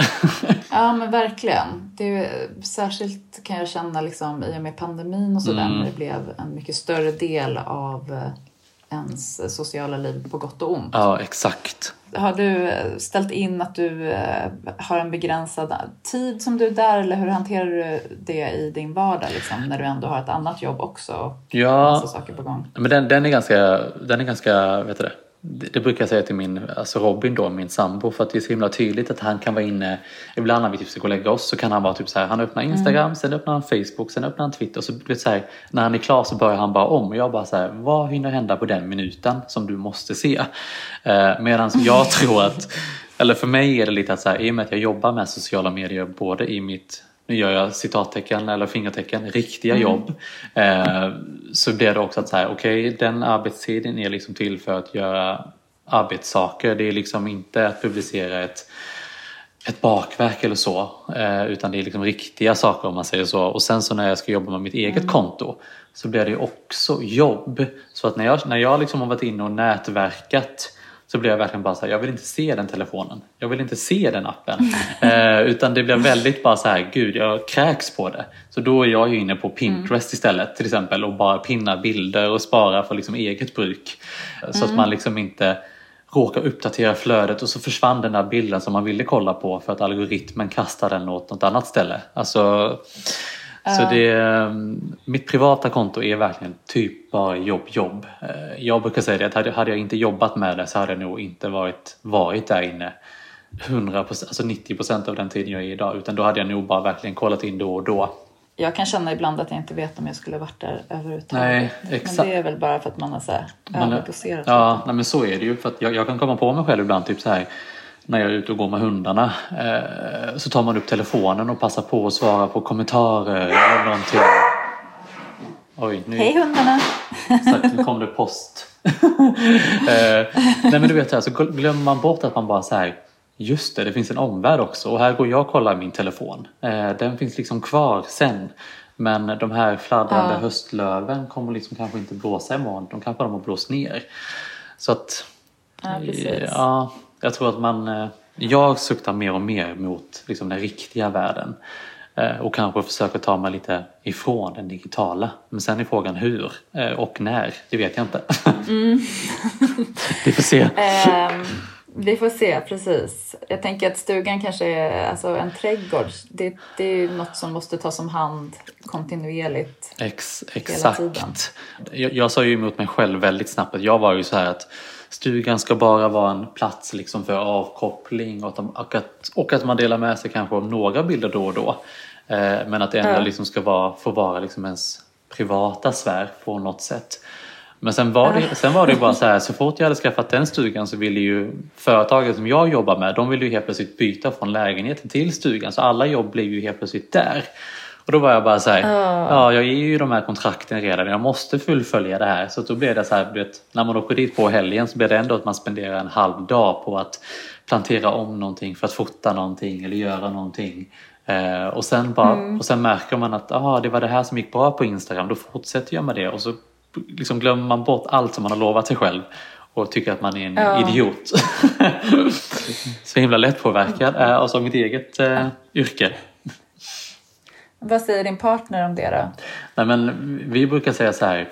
Ja men verkligen. Det är, särskilt kan jag känna liksom, i och med pandemin och sådär Mm. när det blev en mycket större del av eh, ens sociala liv på gott och ont. ja, exakt. Har du ställt in att du eh, har en begränsad tid som du är där eller hur hanterar du det i din vardag liksom, när du ändå har ett annat jobb också och Ja, saker på gång? Men den, den är ganska, den är ganska, vet du det? Det det brukar jag säga till min, alltså Robin då, min sambo, för att det är så himla tydligt att han kan vara inne, ibland när vi typ ska gå och lägga oss så kan han vara typ så här, han öppnar Instagram, sen öppnar han Facebook, sen öppnar han Twitter och så, vet, så här, när han är klar så börjar han bara om. Och jag bara så här, vad hinner hända på den minuten som du måste se? Eh, Medan jag tror att, eller för mig är det lite att så här, i och med att jag jobbar med sociala medier både i mitt nu gör jag citattecken eller fingertecken, riktiga jobb. Eh, så blir det också att säga, okej den arbetstiden är liksom till för att göra arbetssaker. Det är liksom inte att publicera ett, ett bakverk eller så. Eh, utan det är liksom riktiga saker om man säger så. Och sen så när jag ska jobba med mitt eget konto så blir det också jobb. Så att när jag, när jag liksom har varit inne och nätverkat så blir jag verkligen bara så här, jag vill inte se den telefonen. Jag vill inte se den appen. Eh, utan det blir väldigt bara så här, gud jag kräks på det. Så då är jag ju inne på Pinterest istället till exempel och bara pinna bilder och spara för liksom eget bruk. Så att man liksom inte råkar uppdatera flödet och så försvann den där bilden som man ville kolla på för att algoritmen kastade den åt något annat ställe. Alltså, så det, eh, mitt privata konto är verkligen typ bara jobb, jobb. Eh, Jag brukar säga det att hade, hade jag inte jobbat med det så hade jag nog inte varit, varit där inne 100%, alltså 90% av den tiden jag är idag. Utan då hade jag nog bara verkligen kollat in då och då. Jag kan känna ibland att jag inte vet om jag skulle varit där överhuvudtaget. Nej, Men exakt. det är väl bara för att man har så här Man- överdoserat. Ja, nej, men så är det ju. För jag, jag kan komma på mig själv ibland typ så här när jag är ute och går med hundarna eh, så tar man upp telefonen och passar på att svara på kommentarer eller någonting. Oj, nu, Hej hundarna! Nu kom det post. eh, nej men du vet, så, här, så glömmer man bort att man bara så här Just det, det finns en omvärld också och här går jag och kollar min telefon. Eh, den finns liksom kvar sen. Men de här fladdrande Ja. höstlöven kommer liksom kanske inte blåsa imorgon. De kanske de har blåst ner. Så att Ja, precis. Ja, jag tror att man... eh, Jag suktar mer och mer mot liksom, den riktiga världen. Eh, Och kanske försöker ta mig lite ifrån den digitala. Men sen är frågan hur eh, och när. Det vet jag inte. Mm. Vi får se. Ehm, vi får se, precis. Jag tänker att stugan kanske är alltså en trädgård. Det, det är något som måste tas om hand kontinuerligt. Ex, exakt. Jag, jag sa ju emot mig själv väldigt snabbt att jag var ju så här att stugan ska bara vara en plats liksom för avkoppling och att, och att, man delar med sig kanske av några bilder då och då. Eh, men att det ändå liksom ska vara, få vara liksom ens privata sfär på något sätt. Men sen var, det, sen var det bara så här, så fort jag hade skaffat den stugan så ville ju företaget som jag jobbar med, de ville ju helt plötsligt byta från lägenheten till stugan. Så alla jobb blev ju helt plötsligt där. Och då var jag bara så här, ja jag ger ju de här kontrakten redan, jag måste fullfölja det här. Så då blev det så här, du vet, när man åker dit på helgen så blir det ändå att man spenderar en halv dag på att plantera om någonting för att fota någonting eller göra någonting. Eh, och, sen bara, och sen märker man att ah, det var det här som gick bra på Instagram, då fortsätter jag med det och så liksom glömmer man bort allt som man har lovat sig själv och tycker att man är en Ja. idiot. så himla lättpåverkad eh, av mitt eget eh, yrke. Vad säger din partner om det då? Nej, men vi brukar säga så här.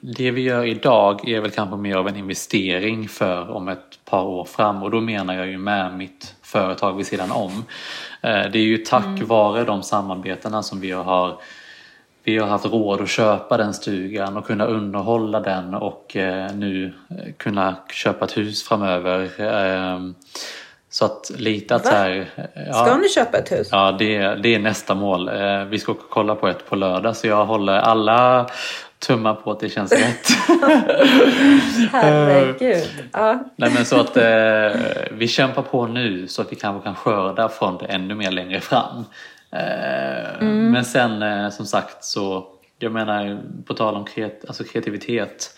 Det vi gör idag är väl kanske mer av en investering för om ett par år fram och då menar jag ju med mitt företag vid sidan om. Eh, Det är ju tack vare de samarbetena som vi har vi har haft råd att köpa den stugan och kunna underhålla den och eh, nu eh, kunna köpa ett hus framöver. Eh, så att lite att Va? så här, ja, Ska ni köpa ett hus? Ja, det, det är nästa mål. Eh, vi ska kolla på ett på lördag så jag håller alla tummar på att det känns rätt. Herregud. Ja. Nej men så att eh, vi kämpar på nu så att vi kanske kan skörda från det ännu mer längre fram. Eh, Men sen eh, som sagt så, jag menar på tal om kreat- alltså kreativitet.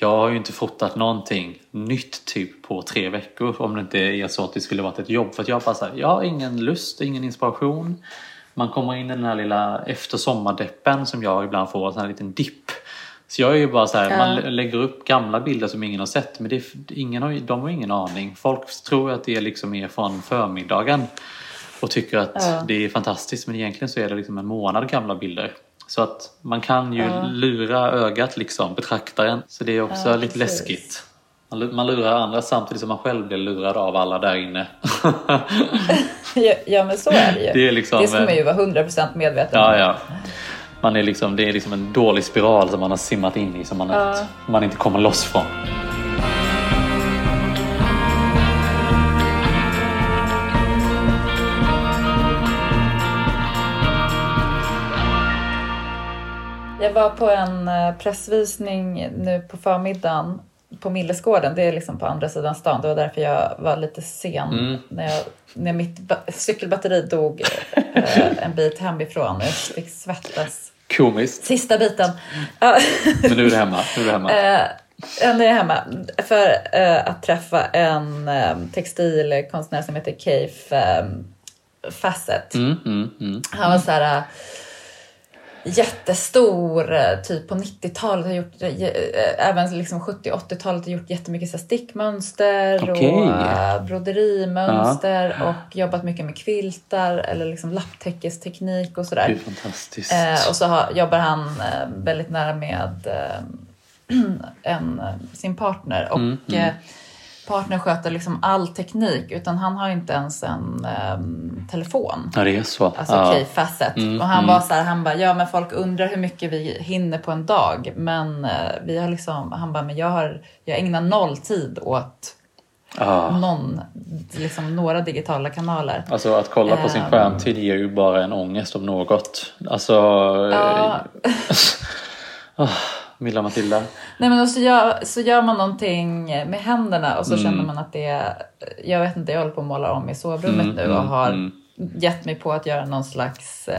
Jag har ju inte fotat någonting nytt typ på tre veckor om det inte är så att det skulle varit ett jobb. För att jag bara så här, jag har ingen lust, ingen inspiration. Man kommer in i den här lilla efter sommardeppen som jag ibland får, en sån här liten dipp. Så jag är ju bara så här, Ja. man lä- lägger upp gamla bilder som ingen har sett men det, är- ingen har, de har ingen aning. Folk tror att det liksom är från förmiddagen och tycker att Ja. det är fantastiskt men egentligen så är det liksom en månad gamla bilder. Så att man kan ju Ja. lura ögat liksom, betraktaren. Så det är också Ja, lite precis. läskigt. Man lu- Man lurar andra samtidigt som man själv blir lurad av alla där inne. Ja, ja, men så är det ju. Det är liksom, det ska man ju vara 100% medveten Ja, om. ja. Man är liksom, det är liksom en dålig spiral som man har simmat in i som man, Ja. inte, man inte kommer loss från. Jag var på en eh, pressvisning nu på förmiddagen på Millesgården. Det är liksom på andra sidan stan. Det var därför jag var lite sen Mm. när, jag, när mitt ba- cykelbatteri dog eh, en bit hemifrån. Jag fick svettas. Komiskt. Sista biten. Men nu är du hemma. Nu är du hemma. Eh, nu är jag hemma för eh, att träffa en eh, textilkonstnär som heter Keif Fassett. Mm, mm, mm. Han var så här jättestor, äh, typ på 90-talet, har gjort, äh, även liksom 70-80-talet har gjort jättemycket så stickmönster Okej. och broderimönster och jobbat mycket med kviltar eller liksom lapptäckesteknik och sådär. fantastiskt. Eh, och så har, jobbar han eh, väldigt nära med eh, en, eh, sin partner. Och Mm, mm. Eh, partner sköter liksom all teknik utan han har inte ens en ehm, telefon. Ja, det är så. Alltså ja. okej, facet. Mm, och han mm. var så här, han bara, ja men folk undrar hur mycket vi hinner på en dag. Men eh, vi har liksom, han bara, men jag har, jag ägnar noll tid åt Ja. någon, liksom några digitala kanaler. Alltså att kolla på sin Ehm. skärmtid ger ju bara en ångest om något. Alltså... Ja. Milla Matilda. Nej men så gör, så gör man någonting med händerna och så Mm. känner man att det är, jag vet inte, jag håller på att måla om i sovrummet Mm, nu och mm, har mm. Gett mig på att göra någon slags eh,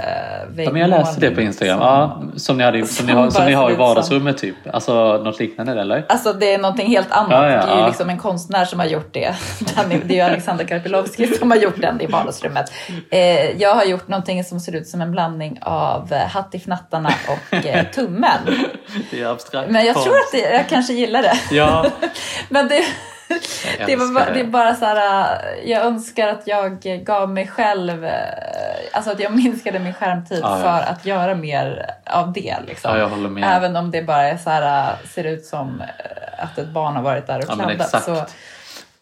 Ja, men jag läste det på Instagram. som- Ja, som ni, hade, som ni, som har, som ni har i vardagsrummet typ. Alltså något liknande eller? Alltså det är någonting helt annat. Ja, ja, det är ju ja. liksom en konstnär som har gjort det. Det är ju Alexander Karpilovski som har gjort den i vardagsrummet. Eh, jag har gjort någonting som ser ut som en blandning av eh, Hattifnattarna och eh, tummen. Det är abstrakt Men jag konst. tror att det, jag kanske gillar det. Ja, Men det, det, var bara, det är bara så här, äh, jag önskar att jag gav mig själv, äh, alltså att jag minskade min skärmtid Ja, ja. för att göra mer av det. Liksom. Med. Även om det bara är så här, äh, ser ut som att ett barn har varit där och Ja, men kladdat. exakt. Så,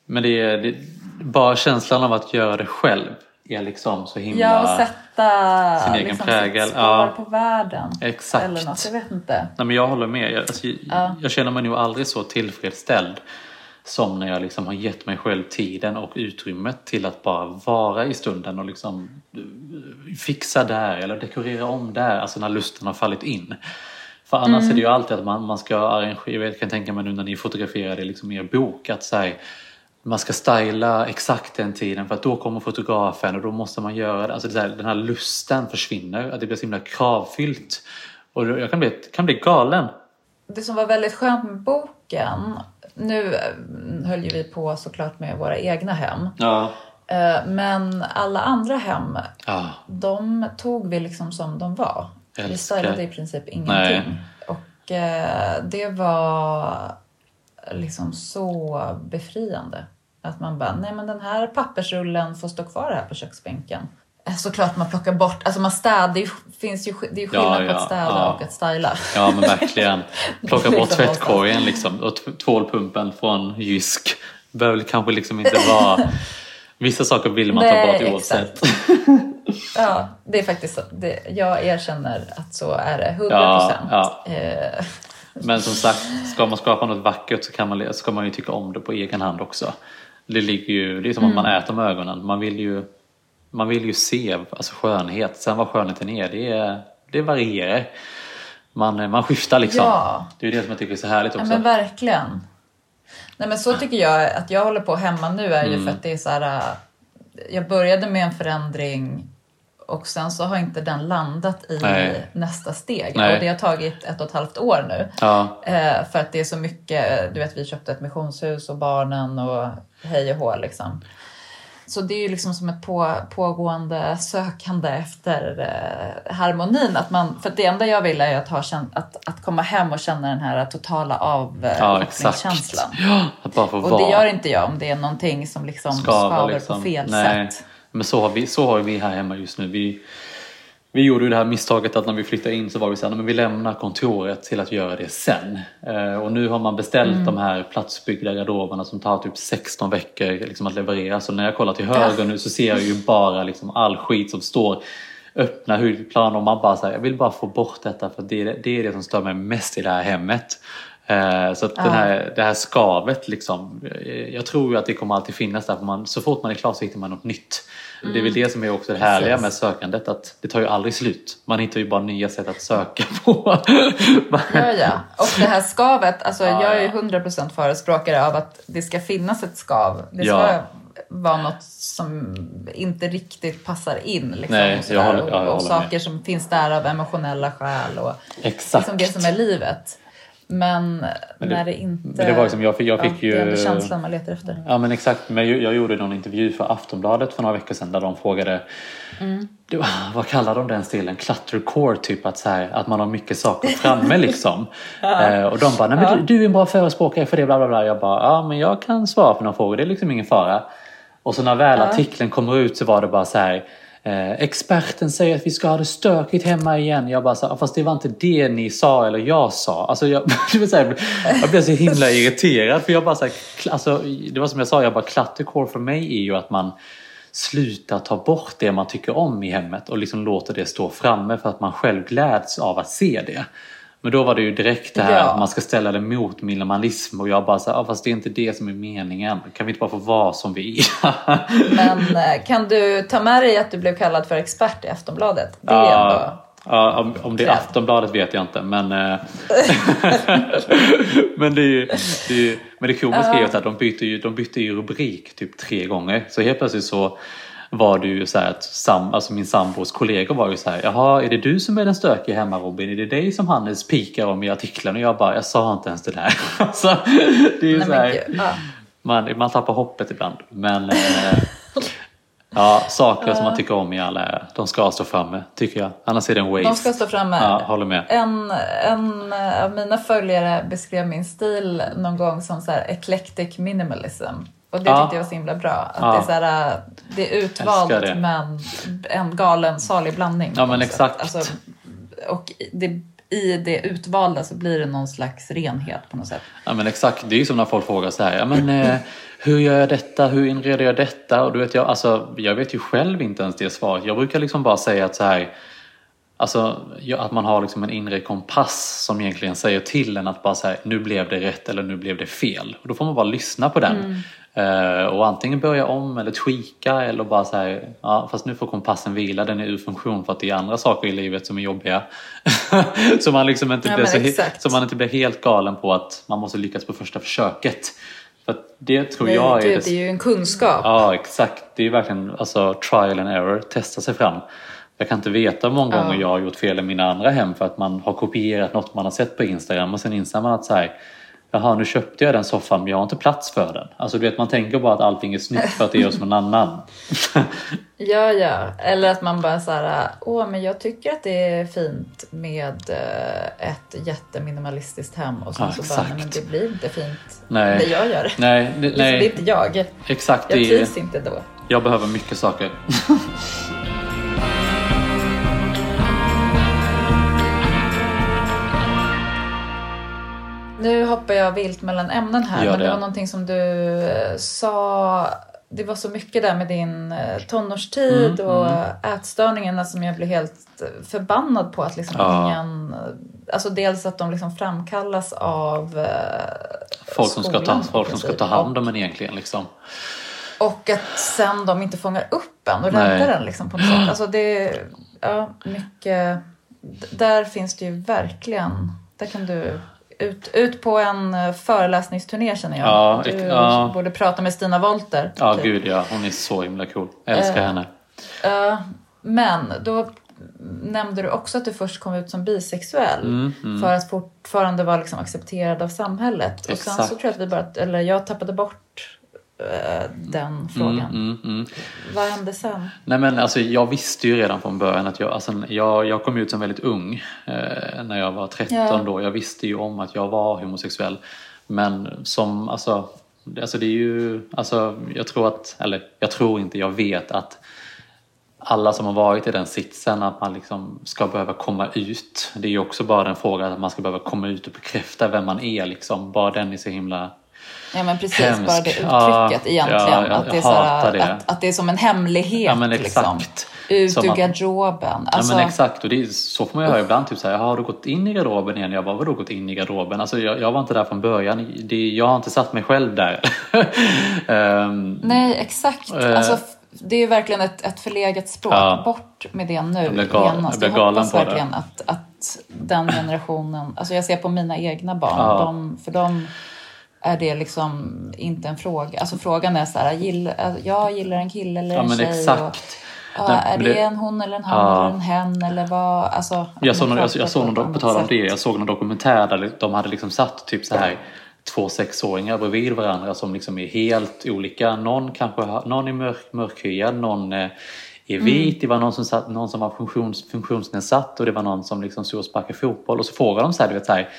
Men det är, det, bara känslan av att göra det själv är liksom så himla... ja, och sätta sin egen liksom, prägel, sitt spår ja. på världen. Exakt. Eller något, jag vet inte. Nej, men jag håller med. Jag, alltså, Ja. jag känner mig nog aldrig så tillfredsställd som när jag liksom har gett mig själv tiden och utrymmet till att bara vara i stunden och liksom eh, fixa där eller dekorera om där, alltså när lusten har fallit in. För annars Mm. är det ju alltid att man, man ska arrangera, jag kan tänka mig nu när ni fotograferade liksom er bok, att så här, man ska styla exakt den tiden för att då kommer fotografen och då måste man göra det. Alltså det här, den här lusten försvinner, att det blir så himla kravfyllt. Och jag kan bli, kan bli galen. Det som var väldigt skönt med boken, nu äh, höll ju vi på såklart med våra egna hem. Ja. Eh, Men alla andra hem, ja. de tog vi liksom som de var. Vi Älskar. stylade i princip ingenting. Nej. Och eh, det var liksom så befriande. Att man bara, nej men den här pappersrullen får stå kvar här på köksbänken. Såklart man plockar bort, alltså man städar, det, finns ju, det är ju Ja, skillnad på ja, att städa ja. och att styla. Ja men verkligen. Plocka bort tvättkorgen liksom och tvålpumpen från Jysk. Behöver kanske liksom inte vara... Vissa saker vill man ta Nej, bort oavsett. Ja, det är faktiskt. Det, jag erkänner att så är det. 100 Ja, procent. ja. Eh, Men som sagt, ska man skapa något vackert så kan man, ska man ju tycka om det på egen hand också. Det, ligger ju, det är som att man äter med ögonen. Man vill ju, man vill ju se alltså skönhet. Sen vad skönheten är, det, det varierar. Man, man skiftar liksom. Ja. Det är det som jag tycker är så härligt Ja också. men verkligen. Nej men så tycker jag att jag håller på hemma nu är ju Mm. för att det är så här. äh, Jag började med en förändring och sen så har inte den landat i Nej. nästa steg. Nej. Och det har tagit ett och ett halvt år nu. Ja, Eh, för att det är så mycket, du vet vi köpte ett missionshus och barnen och hej och hå liksom. Så det är ju liksom som ett på, pågående sökande efter eh, harmonin. Att man, för det enda jag vill är att, ha, att, att komma hem och känna den här totala ja avkopplingskänslan. Ja, få och vara. det gör inte jag om det är någonting som liksom skaver, på fel Nej. sätt. Men så har, vi, så har vi här hemma just nu. Vi, vi gjorde ju det här misstaget att när vi flyttade in så var vi så här, "Nej, men vi lämnar kontoret till att göra det sen. Eh, och nu har man beställt Mm. de här platsbyggda garderoberna som tar typ 16 veckor liksom, att leverera. Så när jag kollar till höger nu så ser jag ju bara liksom, all skit som står öppna hudplan och man bara säger jag vill bara få bort detta för det, är- det är det som stör mig mest i det här hemmet. Eh, Så att den här, det här skavet liksom, eh, jag tror ju att det kommer alltid finnas där. För man, så fort man är klar så hittar man något nytt. Det är väl det som är också det härliga Precis. med sökandet, att det tar ju aldrig slut. Man hittar ju bara nya sätt att söka på. Ja, ja. Och det här skavet, alltså Ja, jag är ju ja. 100% förespråkare av att det ska finnas ett skav. Det ska Ja. vara något som inte riktigt passar in. Liksom, Nej, och, håller- och, och håller med. saker som finns där av emotionella skäl och Exakt. liksom det som är livet. Men, Men det- när det inte... det var liksom, jag fick- jag fick ja, Det är ändå ju- känslan man letar efter. Ja men exakt, men jag, jag gjorde någon intervju för Aftonbladet för några veckor sedan där de frågade det var- vad kallar de den stilen? Cluttercore typ att, så här, att man har mycket saker framme liksom. eh, och de bara, nej men du, du är en bra förespråkare för det bla bla bla. Jag bara, ja men jag kan svara på några frågor, det är liksom ingen fara. Och så när väl artikeln kommer ut så var det bara så här Eh, experten säger att vi ska ha det stökigt hemma igen. Jag bara såhär, fast det var inte det ni sa eller jag sa. Alltså jag, det vill säga, jag blev så himla irriterad. För jag bara så här, alltså, det var som jag sa, jag bara cluttercore för mig är ju att man slutar ta bort det man tycker om i hemmet och liksom låter det stå framme för att man själv gläds av att se det. Men då var det ju direkt det här Ja. att man ska ställa det mot minimalism och jag bara så här, "Ja, fast det är inte det som är meningen. Kan vi inte bara få vara som vi är? Men eh, kan du ta med dig att du blev kallad för expert i Aftonbladet? Det är Ja, ändå... ja, om, om det är. Aftonbladet vet jag inte men eh, Men det är det är Men det komiska är ju att de byter ju, de bytte ju rubrik typ tre gånger Så helt plötsligt så var det ju så här att sam, alltså min sambos kollegor var ju så här Jaha, är det du som är den stökiga hemma Robin? Är det dig som Hannes pikar om i artikeln? Och jag bara, jag sa inte ens det där. Alltså, det är Nej, så här, ja. man, man tappar hoppet ibland. Men eh, ja, saker som man tycker om i alla är, de ska stå framme tycker jag. Annars är det en waste. De ska stå framme. Ja, håller med. En, en av mina följare beskrev min stil någon gång som så här eclectic minimalism. Och det Ja. tyckte jag var så himla bra. Att Ja. det, är så här, det är utvalt det. men en galen salig blandning. Ja, men exakt. Alltså, och det, i det utvalda så blir det någon slags renhet på något sätt. Ja men exakt, det är ju som när folk frågar så här, ja men eh, hur gör jag detta, hur inreder jag detta? Och du vet, jag, alltså, jag vet ju själv inte ens det svaret. Jag brukar liksom bara säga att så här, Alltså att man har liksom en inre kompass som egentligen säger till en att bara säga nu blev det rätt eller nu blev det fel. Och då får man bara lyssna på den. Eh, och antingen börja om eller tweaka eller bara säga ja fast nu får kompassen vila, den är ur funktion för att det är andra saker i livet som är jobbiga. så, man liksom inte Ja, blir så, så man inte blir helt galen på att man måste lyckas på första försöket. För det tror Nej, jag är gud, det det är ju en kunskap. Ja, exakt. Det är verkligen alltså, trial and error, testa sig fram. Jag kan inte veta hur många Ja. gånger jag har gjort fel i mina andra hem för att man har kopierat något man har sett på Instagram och sen inser man att så här, Jaha, nu köpte jag den soffan men jag har inte plats för den. Alltså du vet, man tänker bara att allting är snyggt för att det är hos någon annan. Ja, ja. Eller att man bara så här, åh, men jag tycker att det är fint med eh, ett jätteminimalistiskt hem och sen Ja, så bara, exakt. nej men det blir inte fint Nej. när jag gör det. Nej, det, Liksom, det är nej inte jag. exakt. Jag Det trivs inte då. jag behöver mycket saker. Nu hoppar jag vilt mellan ämnen här, Gör men det det. var någonting som du eh, sa det var så mycket där med din eh, tonårstid Mm, och ätstörningarna som jag blev helt eh, förbannad på att liksom Ja. ingen... Alltså dels att de liksom framkallas av Folk som, ska ta, skolan, folk som ska ta hand om en egentligen. Liksom. Och att sen de inte fångar upp en och räddar en liksom på något sätt. Alltså det ja, mycket... Där finns det ju verkligen... Där kan du... Ut, ut på en eh, föreläsningsturné känner jag. Ja, du ja. borde prata med Stina Wolter. Ja, typ. gud ja. Hon är så himla cool. Jag älskar Eh, henne. Ja, men då nämnde du också att du först kom ut som bisexuell. Mm, mm. För att fortfarande vara liksom accepterad av samhället. Och sen Exakt. så tror jag att vi bara... Eller jag tappade bort den frågan. Mm, mm, mm. Vad hände sen? Nej men alltså jag visste ju redan från början att jag, alltså, jag, jag kom ut som väldigt ung eh, när jag var 13 Ja. då. Jag visste ju om att jag var homosexuell. Men som, alltså, alltså det är ju, alltså jag tror att, eller jag tror inte, jag vet att alla som har varit i den sitsen att man liksom ska behöva komma ut. Det är ju också bara en fråga att man ska behöva komma ut och bekräfta vem man är liksom. Bara den är så himla Ja men precis, Hemskt. bara det uttrycket Ja, egentligen. ja, jag- att, det är jag så här, det. Att, att det är som en hemlighet. Ja men Liksom. exakt. Ut Som ur att- garderoben. Alltså, ja men exakt och det är, så får man ju höra ibland. Typ så här, har du gått in i garderoben igen? Jag bara, vadå gått in i garderoben? Alltså jag, jag var inte där från början. Det, jag har inte satt mig själv där. Ehm, Nej, exakt. Eh. Alltså, det är ju verkligen ett, ett förlegat språk. Ja. Bort med det nu. Jag blir gal- genast. jag galen hoppas verkligen att, att den generationen... Alltså jag ser på mina egna barn. Ja. De, för dem är det liksom inte en fråga. Alltså frågan är så här, gill, jag gillar en kille eller ja en tjej. exakt. Och, ja, Nej, är det, det- en hon eller en han Ja. eller en hen eller vad? Alltså, Jag såg, någon, jag, jag såg på någon, på tal om det, jag såg någon dokumentär där de hade liksom satt typ så här två sexåringar bredvid varandra som liksom är helt olika. Någon kanske någon är mörk, mörkhyad, någon eh, är vit, Mm. det var någon som, satt, någon som var funktions, funktionsnedsatt och det var någon som liksom stod och sparkade fotboll. Och så frågade de så här, du vet så här,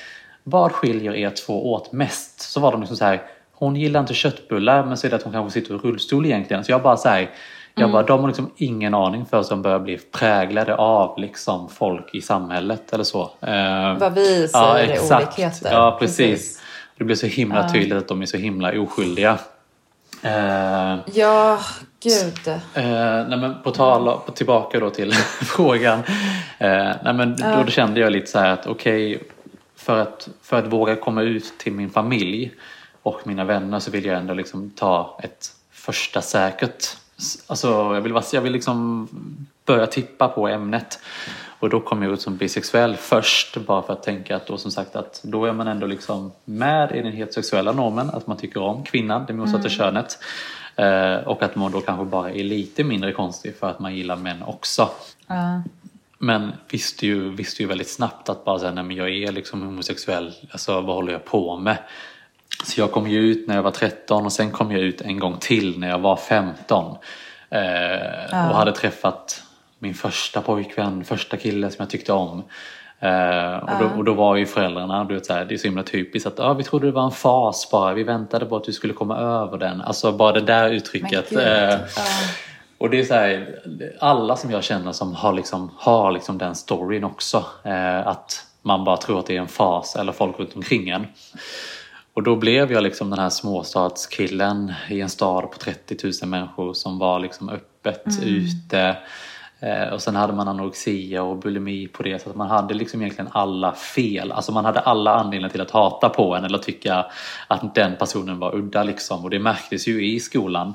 vad skiljer er två åt mest? Så var de liksom så här, hon gillar inte köttbullar men så är det att hon kanske sitter i rullstol egentligen. Så jag bara så här, jag Mm. bara, de har liksom ingen aning för som börjar bli präglade av liksom folk i samhället eller så. Eh, Vad vi säger ja, är exakt. olikheter. Ja, precis. Det blir så himla tydligt att de är så himla oskyldiga. Eh, Ja, gud. Eh, nej men på tal på, tillbaka då till frågan. Eh, nej men då, då kände jag lite så här att okej, för, att, för att våga komma ut till min familj och mina vänner så vill jag ändå liksom ta ett första säkert. Alltså jag vill, jag vill liksom börja tippa på ämnet. Och då kom jag ut som bisexuell först bara för att tänka att då som sagt att då är man ändå liksom med i den heterosexuella normen, att man tycker om kvinnan, det motsatta könet. Eh, och att man då kanske bara är lite mindre konstig för att man gillar män också. Ja. Men visste ju, visste ju väldigt snabbt att bara säga, nej men jag är liksom homosexuell, alltså vad håller jag på med? Så jag kom ju ut när jag var 13 och sen kom jag ut en gång till när jag var 15. Eh, Och hade träffat min första pojkvän, första kille som jag tyckte om. Eh, och, då, och då var ju föräldrarna, du vet, så här, det är så himla typiskt att ah, vi trodde det var en fas bara, vi väntade på att du skulle komma över den. Alltså bara det där uttrycket. eh, Ja. Och det är så här, alla som jag känner som har, liksom, har liksom den storyn också. Eh, att man bara tror att det är en fas eller folk runt omkring en. Och då blev jag liksom den här småstadskillen i en stad på 30 000 människor som var liksom öppet ute. Eh, och sen hade man anorexia och bulimi på det. Så att man hade liksom egentligen alla fel. Alltså man hade alla anledningar till att hata på en eller tycka att den personen var udda liksom. Och det märktes ju i skolan.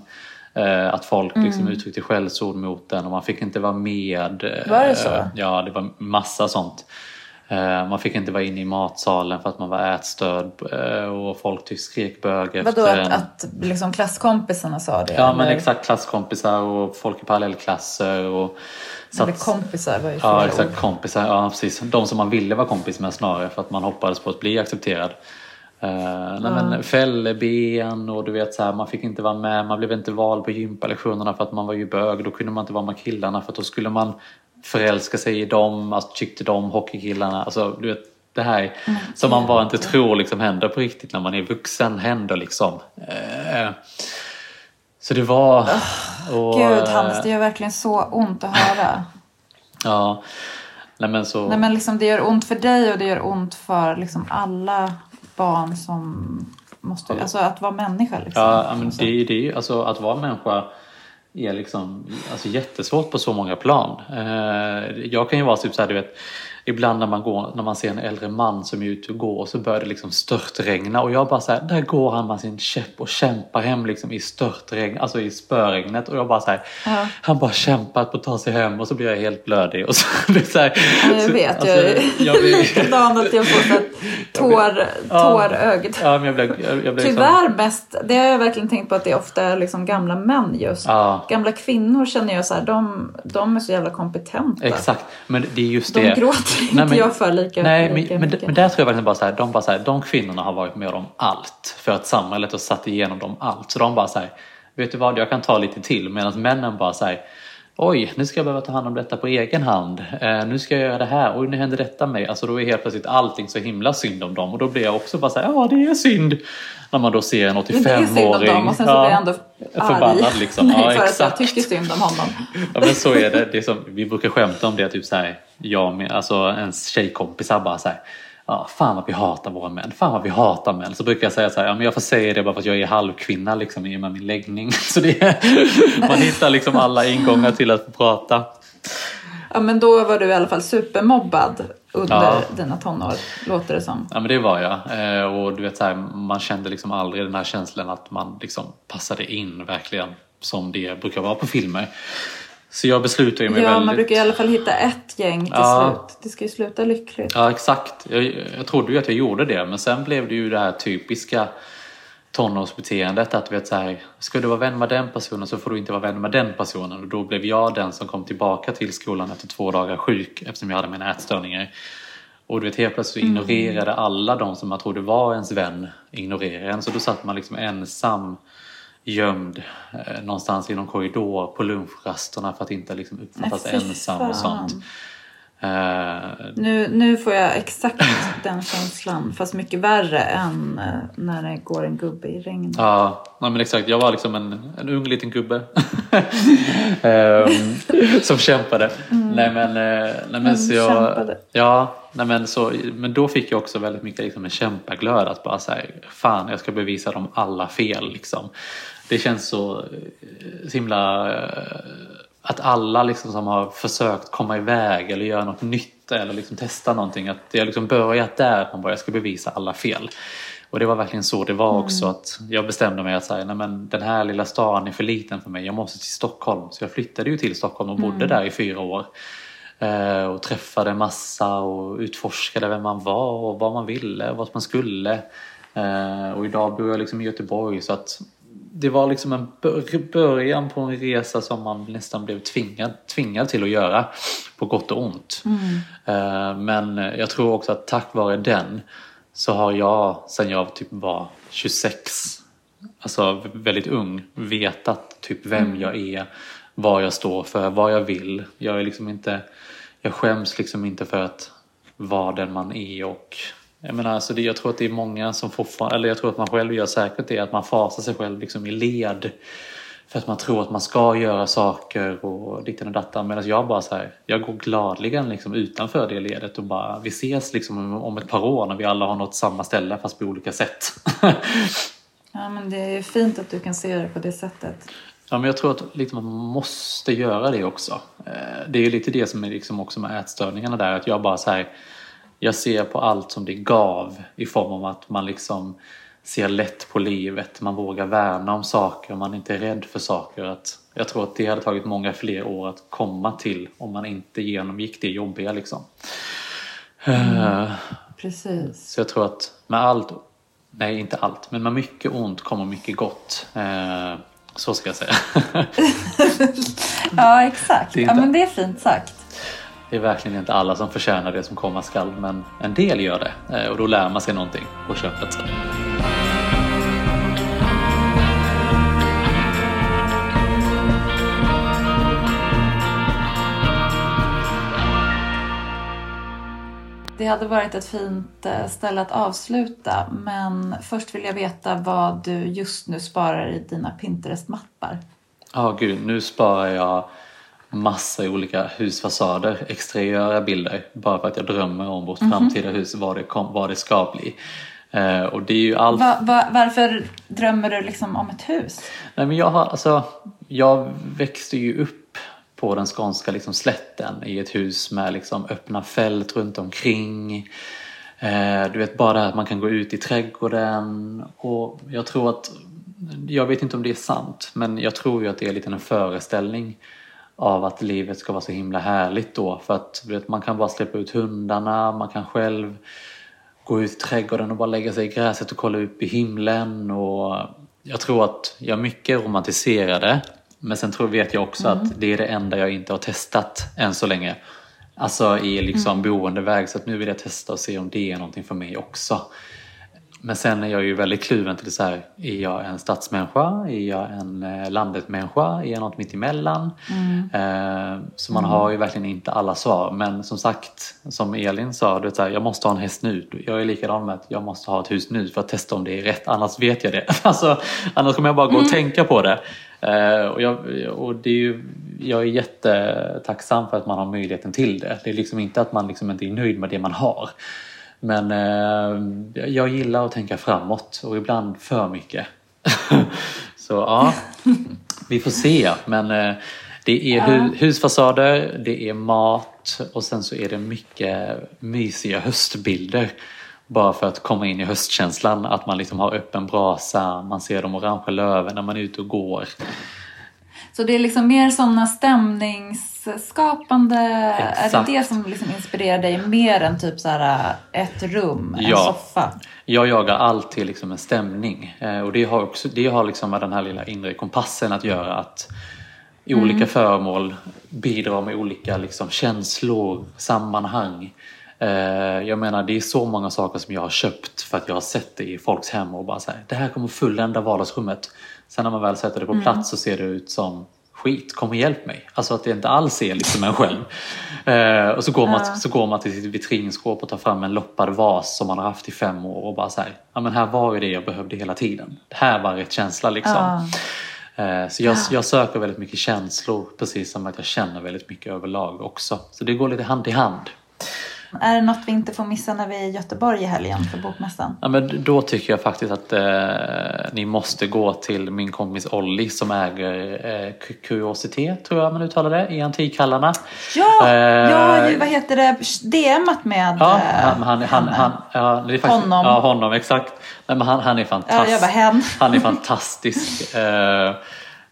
Eh, att folk liksom uttryckte skällsord mot den och man fick inte vara med. eh, Var det så? Ja, det var massa sånt. Eh, Man fick inte vara inne i matsalen för att man var ätstörd och folk skrek bög Vadå efter att, en. att liksom klasskompisarna sa det? Ja men eller? exakt klasskompisar och folk i parallellklasser och Eller att- kompisar var ju Ja exakt, ord. kompisar. Ja precis. De som man ville vara kompis med snarare för att man hoppades på att bli accepterad. Uh, nej, men fälleben och du vet så här, man fick inte vara med, man blev inte vald på gympalektionerna för att man var ju bög. Då kunde man inte vara med killarna för då skulle man förälska sig i dem, alltså tyckte de hockeykillarna. Alltså du vet det här som man bara inte tror liksom händer på riktigt när man är vuxen händer liksom. Eh, så det var... och, Gud eh, Hannes, det gör verkligen så ont att höra. Ja. Nej men så... Nej, men liksom, det gör ont för dig och det gör ont för liksom alla barn som måste, alltså att vara människa. Liksom. Ja, men det, det är ju, alltså att vara människa är liksom alltså, jättesvårt på så många plan. Eh, jag kan ju vara typ så här, du vet, ibland när man, går, när man ser en äldre man som är ute och går så börjar det liksom störtregna och jag bara så här, där går han med sin käpp och kämpar hem liksom i störtregn, alltså i spöregnet och jag bara så här, Ja. han bara kämpar på att ta sig hem och så blir jag helt blödig och så, det så här, Ja, jag så- vet. alltså, jag blir, Likadant att jag får så här tår, tårögd. ja, men jag blev, jag, jag blev liksom, Tyvärr mest, det har jag verkligen tänkt på att det är ofta är liksom gamla män just. Ja. Gamla kvinnor känner jag så här, de, de är så jävla kompetenta. Exakt, men det är just De det. gråter inte Nej, men- jag för lika, Nej, lika men, men, men där tror jag verkligen bara så här, de bara så här, de kvinnorna har varit med om allt för att samhället har satt igenom dem allt. Så de bara så här, vet du vad, jag kan ta lite till. Medan männen bara så här, oj, nu ska jag behöva ta hand om detta på egen hand. Eh, nu ska jag göra det här, oj, nu händer detta mig. Alltså då är helt plötsligt allting så himla synd om dem. Och då blir jag också bara så här, ja, det är synd. När man då ser en Men det är synd om 85-åring. dem och sen så ja, blir jag ändå arg. förbannad liksom. Nej, Ja, för att jag exakt. tycker synd om honom. Ja men så är det. det är som, vi brukar skämta om det, typ så här, jag med, alltså ens tjejkompisar bara så här, ja, fan vad vi hatar våra män, fan vad vi hatar män. Så brukar jag säga så här, ja, men jag får säga det bara för att jag är halvkvinna liksom, i och med min läggning. Så det är, man hittar liksom alla ingångar till att få prata. Ja, men då var du i alla fall supermobbad under Ja. dina tonår, låter det som. Ja men det var jag. Eh, och du vet så här, man kände liksom aldrig den här känslan att man liksom passade in verkligen som det brukar vara på filmer. Så jag beslutade mig Ja, väldigt... man brukar i alla fall hitta ett gäng till Ja. slut. Det ska ju sluta lyckligt. Ja, exakt. Jag, jag trodde ju att jag gjorde det, men sen blev det ju det här typiska tonårsbeteendet att vet så här, ska du vara vän med den personen så får du inte vara vän med den personen och då blev jag den som kom tillbaka till skolan efter två dagar sjuk eftersom jag hade mina ätstörningar. Och du vet helt plötsligt Mm. ignorerade alla de som man trodde var ens vän ignorerade en så då satt man liksom ensam gömd eh, någonstans i någon korridor på lunchrasterna för att inte liksom uppfattas Nej, ensam och sånt. Eh, Nu, nu får jag exakt den känslan, fast mycket värre än eh, när det går en gubbe i regnet. Ja, nej men exakt. Jag var liksom en, en ung liten gubbe. Ehm, som kämpade. Nej men, eh, nej, men så jag, Mm. kämpade. Ja, nej men, så, men då fick jag också väldigt mycket liksom en kämpaglöd att bara säga fan jag ska bevisa dem alla fel liksom. Det känns så, eh, så himla eh, att alla liksom som har försökt komma iväg eller göra något nytt eller liksom testa någonting att det har liksom börjat där man bara jag ska bevisa alla fel. Och det var verkligen så det var också att jag bestämde mig att säga, nej men den här lilla stan är för liten för mig, jag måste till Stockholm. Så jag flyttade ju till Stockholm och bodde där i fyra år. Eh, och träffade massa och utforskade vem man var och vad man ville och vart man skulle. Eh, och idag bor jag liksom i Göteborg så att det var liksom en bör- början på en resa som man nästan blev tvingad, tvingad till att göra på gott och ont. Eh, Men jag tror också att tack vare den så har jag sen jag typ var 26, alltså väldigt ung, vetat typ vem jag är, vad jag står för, vad jag vill. Jag är liksom inte, jag skäms liksom inte för att vara den man är och jag menar, alltså det, jag tror att det är många som fortfarande, eller jag tror att man själv gör säkert det, att man fasar sig själv liksom i led. För att man tror att man ska göra saker och ditten och dattan. Medan jag bara så här, jag går gladligen liksom utanför det ledet och bara, vi ses liksom om- ett par år när vi alla har nått samma ställe fast på olika sätt. Ja, men det är ju fint att du kan se det på det sättet. Ja, men jag tror att liksom man måste göra det också. Eh, Det är lite det som är liksom också med ätstörningarna där, att jag bara så här, jag ser på allt som det gav i form av att man liksom ser lätt på livet, man vågar värna om saker, man är inte rädd för saker. Att jag tror att det hade tagit många fler år att komma till om man inte genomgick det jobbiga liksom. Eh, Precis. Så jag tror att med allt, nej inte allt, men med mycket ont kommer mycket gott. Eh, Så ska jag säga. Ja, exakt. Är Ja, inte- men det är fint sagt. Det är verkligen inte alla som förtjänar det som komma skall, men en del gör det. Eh, Och då lär man sig någonting på köpet. Det hade varit ett fint eh, ställe att avsluta, men först vill jag veta vad du just nu sparar i dina Pinterest-mappar. Ja, gud, nu sparar jag massa olika husfasader, exteriöra bilder, bara för att jag drömmer om vårt framtida hus, vad det, kom, vad det ska bli. Eh, och det är ju allt... Va, va, varför drömmer du liksom om ett hus? Nej, men jag, har, alltså, jag växte ju upp på den skånska liksom, slätten i ett hus med liksom, öppna fält runt omkring. Eh, du vet bara det här att man kan gå ut i trädgården. Och jag tror att, jag vet inte om det är sant, men jag tror ju att det är lite en föreställning av att livet ska vara så himla härligt då. För att vet, man kan bara släppa ut hundarna, man kan själv gå ut i trädgården och bara lägga sig i gräset och kolla upp i himlen. Och jag tror att jag mycket romantiserade. Men sen tror, vet jag också Mm. att det är det enda jag inte har testat än så länge. Alltså i liksom Mm. boendeväg. Så att nu vill jag testa och se om det är någonting för mig också. Men sen är jag ju väldigt kluven till så här, är jag en stadsmänniska? Är jag en eh, landetmänniska? Är jag något mitt emellan? Eh, så man har ju verkligen inte alla svar. Men som sagt, som Elin sa, du vet, så här, jag måste ha en häst nu. Jag är likadan med att jag måste ha ett hus nu för att testa om det är rätt. Annars vet jag det. Alltså, annars kommer jag bara gå och tänka på det. Eh, och jag, och det är ju, jag är jättetacksam för att man har möjligheten till det. Det är liksom inte att man liksom inte är nöjd med det man har. Men eh, jag gillar att tänka framåt och ibland för mycket. Så ja, vi får se. Men eh, det är hu- husfasader, det är mat och sen så är det mycket mysiga höstbilder. Bara för att komma in i höstkänslan. Att man liksom har öppen brasa, man ser de orangea löven när man är ute och går. Så det är liksom mer sådana stämningsskapande... Är Exakt. det det som liksom inspirerar dig mer än typ så här ett rum, en Ja. soffa? Jag jagar alltid liksom en stämning. Eh, och det har, också, det har liksom med den här lilla inre kompassen att göra. Att olika föremål bidrar med olika liksom känslor, sammanhang. Eh, jag menar det är så många saker som jag har köpt för att jag har sett det i folks hem och bara så här, det här kommer fullända vardagsrummet. Sen när man väl sätter det på plats så ser det ut som skit, kom och hjälp mig. Alltså att det inte alls är liksom en själv. Eh, och så går, man, så går man till sitt vitrinskåp och tar fram en loppad vas som man har haft i fem år och bara så här, ja men här var ju det jag behövde hela tiden. Det här var rätt känsla liksom. Eh, Så jag, jag söker väldigt mycket känslor precis som att jag känner väldigt mycket överlag också. Så det går lite hand i hand. Är det något vi inte får missa när vi är i Göteborg i helgen för Bokmässan? Ja, men då tycker jag faktiskt att eh, ni måste gå till min kompis Olli som äger eh, Cu- Curiositet, tror jag man uttalar det, i Antikhallarna. Ja, Eh, ju, vad heter det, DMat med Ja, eh, han, han, han, han, ja, faktiskt, Honom. Ja, honom, exakt. Nej, men han, han är Ja, fantastisk. bara, hen. Han är fantastisk.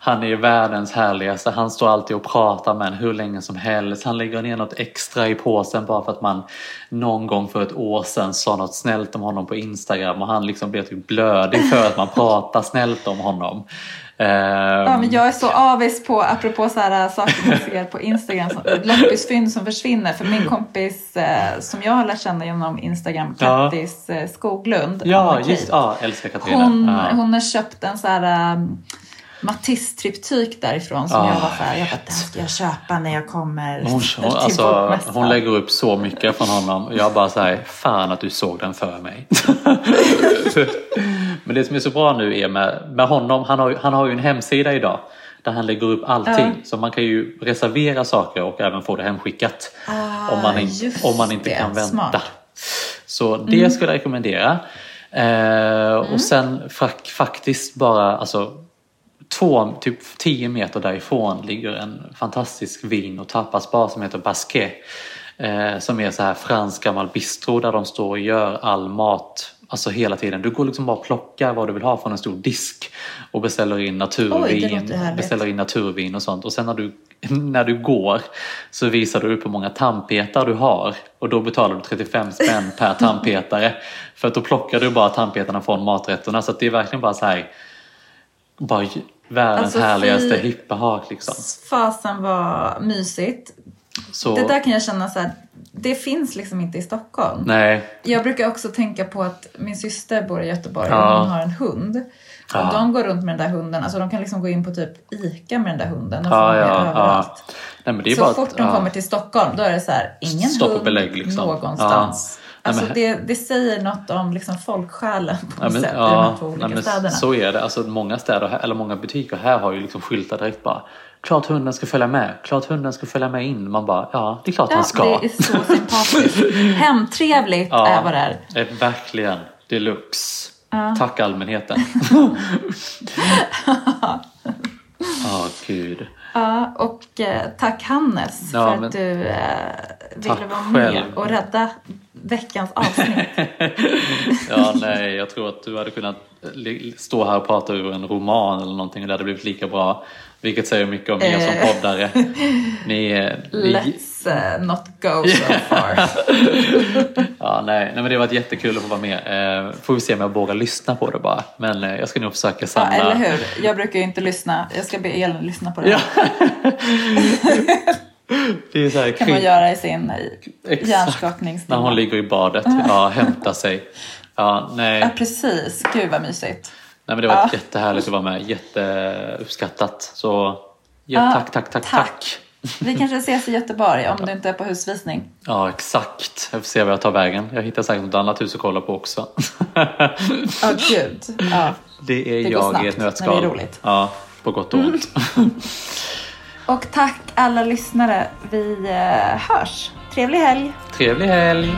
Han är världens härligaste. Han står alltid och pratar med en hur länge som helst. Han lägger ner något extra i påsen bara för att man någon gång för ett år sedan sa något snällt om honom på Instagram och han liksom blev typ blödig för att man pratar snällt om honom. Eh, Ja, men jag är så avis på, apropå så här, saker man ser på Instagram, som- loppisfynd som försvinner. För min kompis eh, som jag har lärt känna genom Instagram, Ja. Kattis eh, Skoglund, ja, just ja, älskar hon, ja. hon har köpt en så här um, Matisse-triptyk därifrån som Ja, jag var så här, jag bara, den ska jag köpa när jag kommer Hon, till hon, alltså, Bokmässan." hon lägger upp så mycket från honom. Jag bara säger fan att du såg den för mig. Men det som är så bra nu är med, med honom, han har, han har ju en hemsida idag. Där han lägger upp allting. Så man kan ju reservera saker och även få det hemskickat. Ah, om, man in, just om man inte det. kan vänta. Smart. Så det skulle jag rekommendera. Eh, Och sen fak- faktiskt bara alltså, två, typ 10 meter därifrån ligger en fantastisk vin och tapasbar som heter Basquet. Eh, som är så här fransk gammal bistro där de står och gör all mat Alltså hela tiden. Du går liksom bara och plockar vad du vill ha från en stor disk och beställer in Oj, naturvin, härligt. beställer in naturvin och sånt. Och sen när du, när du går så visar du upp hur många tandpetare du har och då betalar du 35 spänn per tandpetare. För att då plockar du bara tandpetarna från maträtterna. Så det är verkligen bara så här bara världens Alltså, härligaste hippahak liksom. Fasen var mysigt. Så, Det där kan jag känna så här, det finns liksom inte i Stockholm. nej, Jag brukar också tänka på att min syster bor i Göteborg Ja. och hon har en hund. Och Ja. de går runt med den där hunden, alltså de kan liksom gå in på typ ICA med den där hunden. De får ja, ja, överallt. Nej, Så fort att- de kommer till Stockholm då är det så här, ingen Stopp hund belägg, liksom. någonstans. Ja. Alltså det, det säger något om liksom folksjälen på Ja, något men, sätt i de här ja, två nej, olika men städerna. så är det. Alltså, många städer, eller många butiker här har ju liksom skyltar direkt bara Klart hunden ska följa med, klart hunden ska följa med in. Man bara, ja det är klart Ja, han ska. det är så sympatiskt. Hemtrevligt Ja. är vad det är. Eh, Verkligen. deluxe. Tack allmänheten. Ja, gud. Ja, och eh, tack Hannes Ja, för att du eh, ville vara med själv. och rädda veckans avsnitt. Ja, nej, jag tror att du hade kunnat li- stå här och prata ur en roman eller någonting och det hade blivit lika bra. Vilket säger mycket om er som Eh. poddare. Ni, eh, ni, Let's eh, not go so far. ja, nej, nej, men det varit jättekul att få vara med. Får vi se om jag vågar lyssna på det bara. Men jag ska nog försöka ja, samla... eller hur? Jag brukar ju inte lyssna. Jag ska be Elin lyssna på det. Ja. det är så här, kan man göra i sin hjärnskakningstimme. När hon ligger i badet. Ja, hämta sig. Ja, nej. Ja, precis. Gud vad mysigt. Nej, men det var Ja. jättehärligt att vara med. Jätteuppskattat. Så ja, tack, tack, tack, tack. tack. Vi kanske ses i Göteborg om du inte är på husvisning. Ja, exakt. Jag får se var jag tar vägen. Jag hittar säkert något annat hus att kolla på också. Ja, gud. Ja. Det är Det går jag snabbt i ett när nötskal. det är roligt. Ja, på gott och ont. Och tack alla lyssnare. Vi eh, hörs. Trevlig helg! Trevlig helg!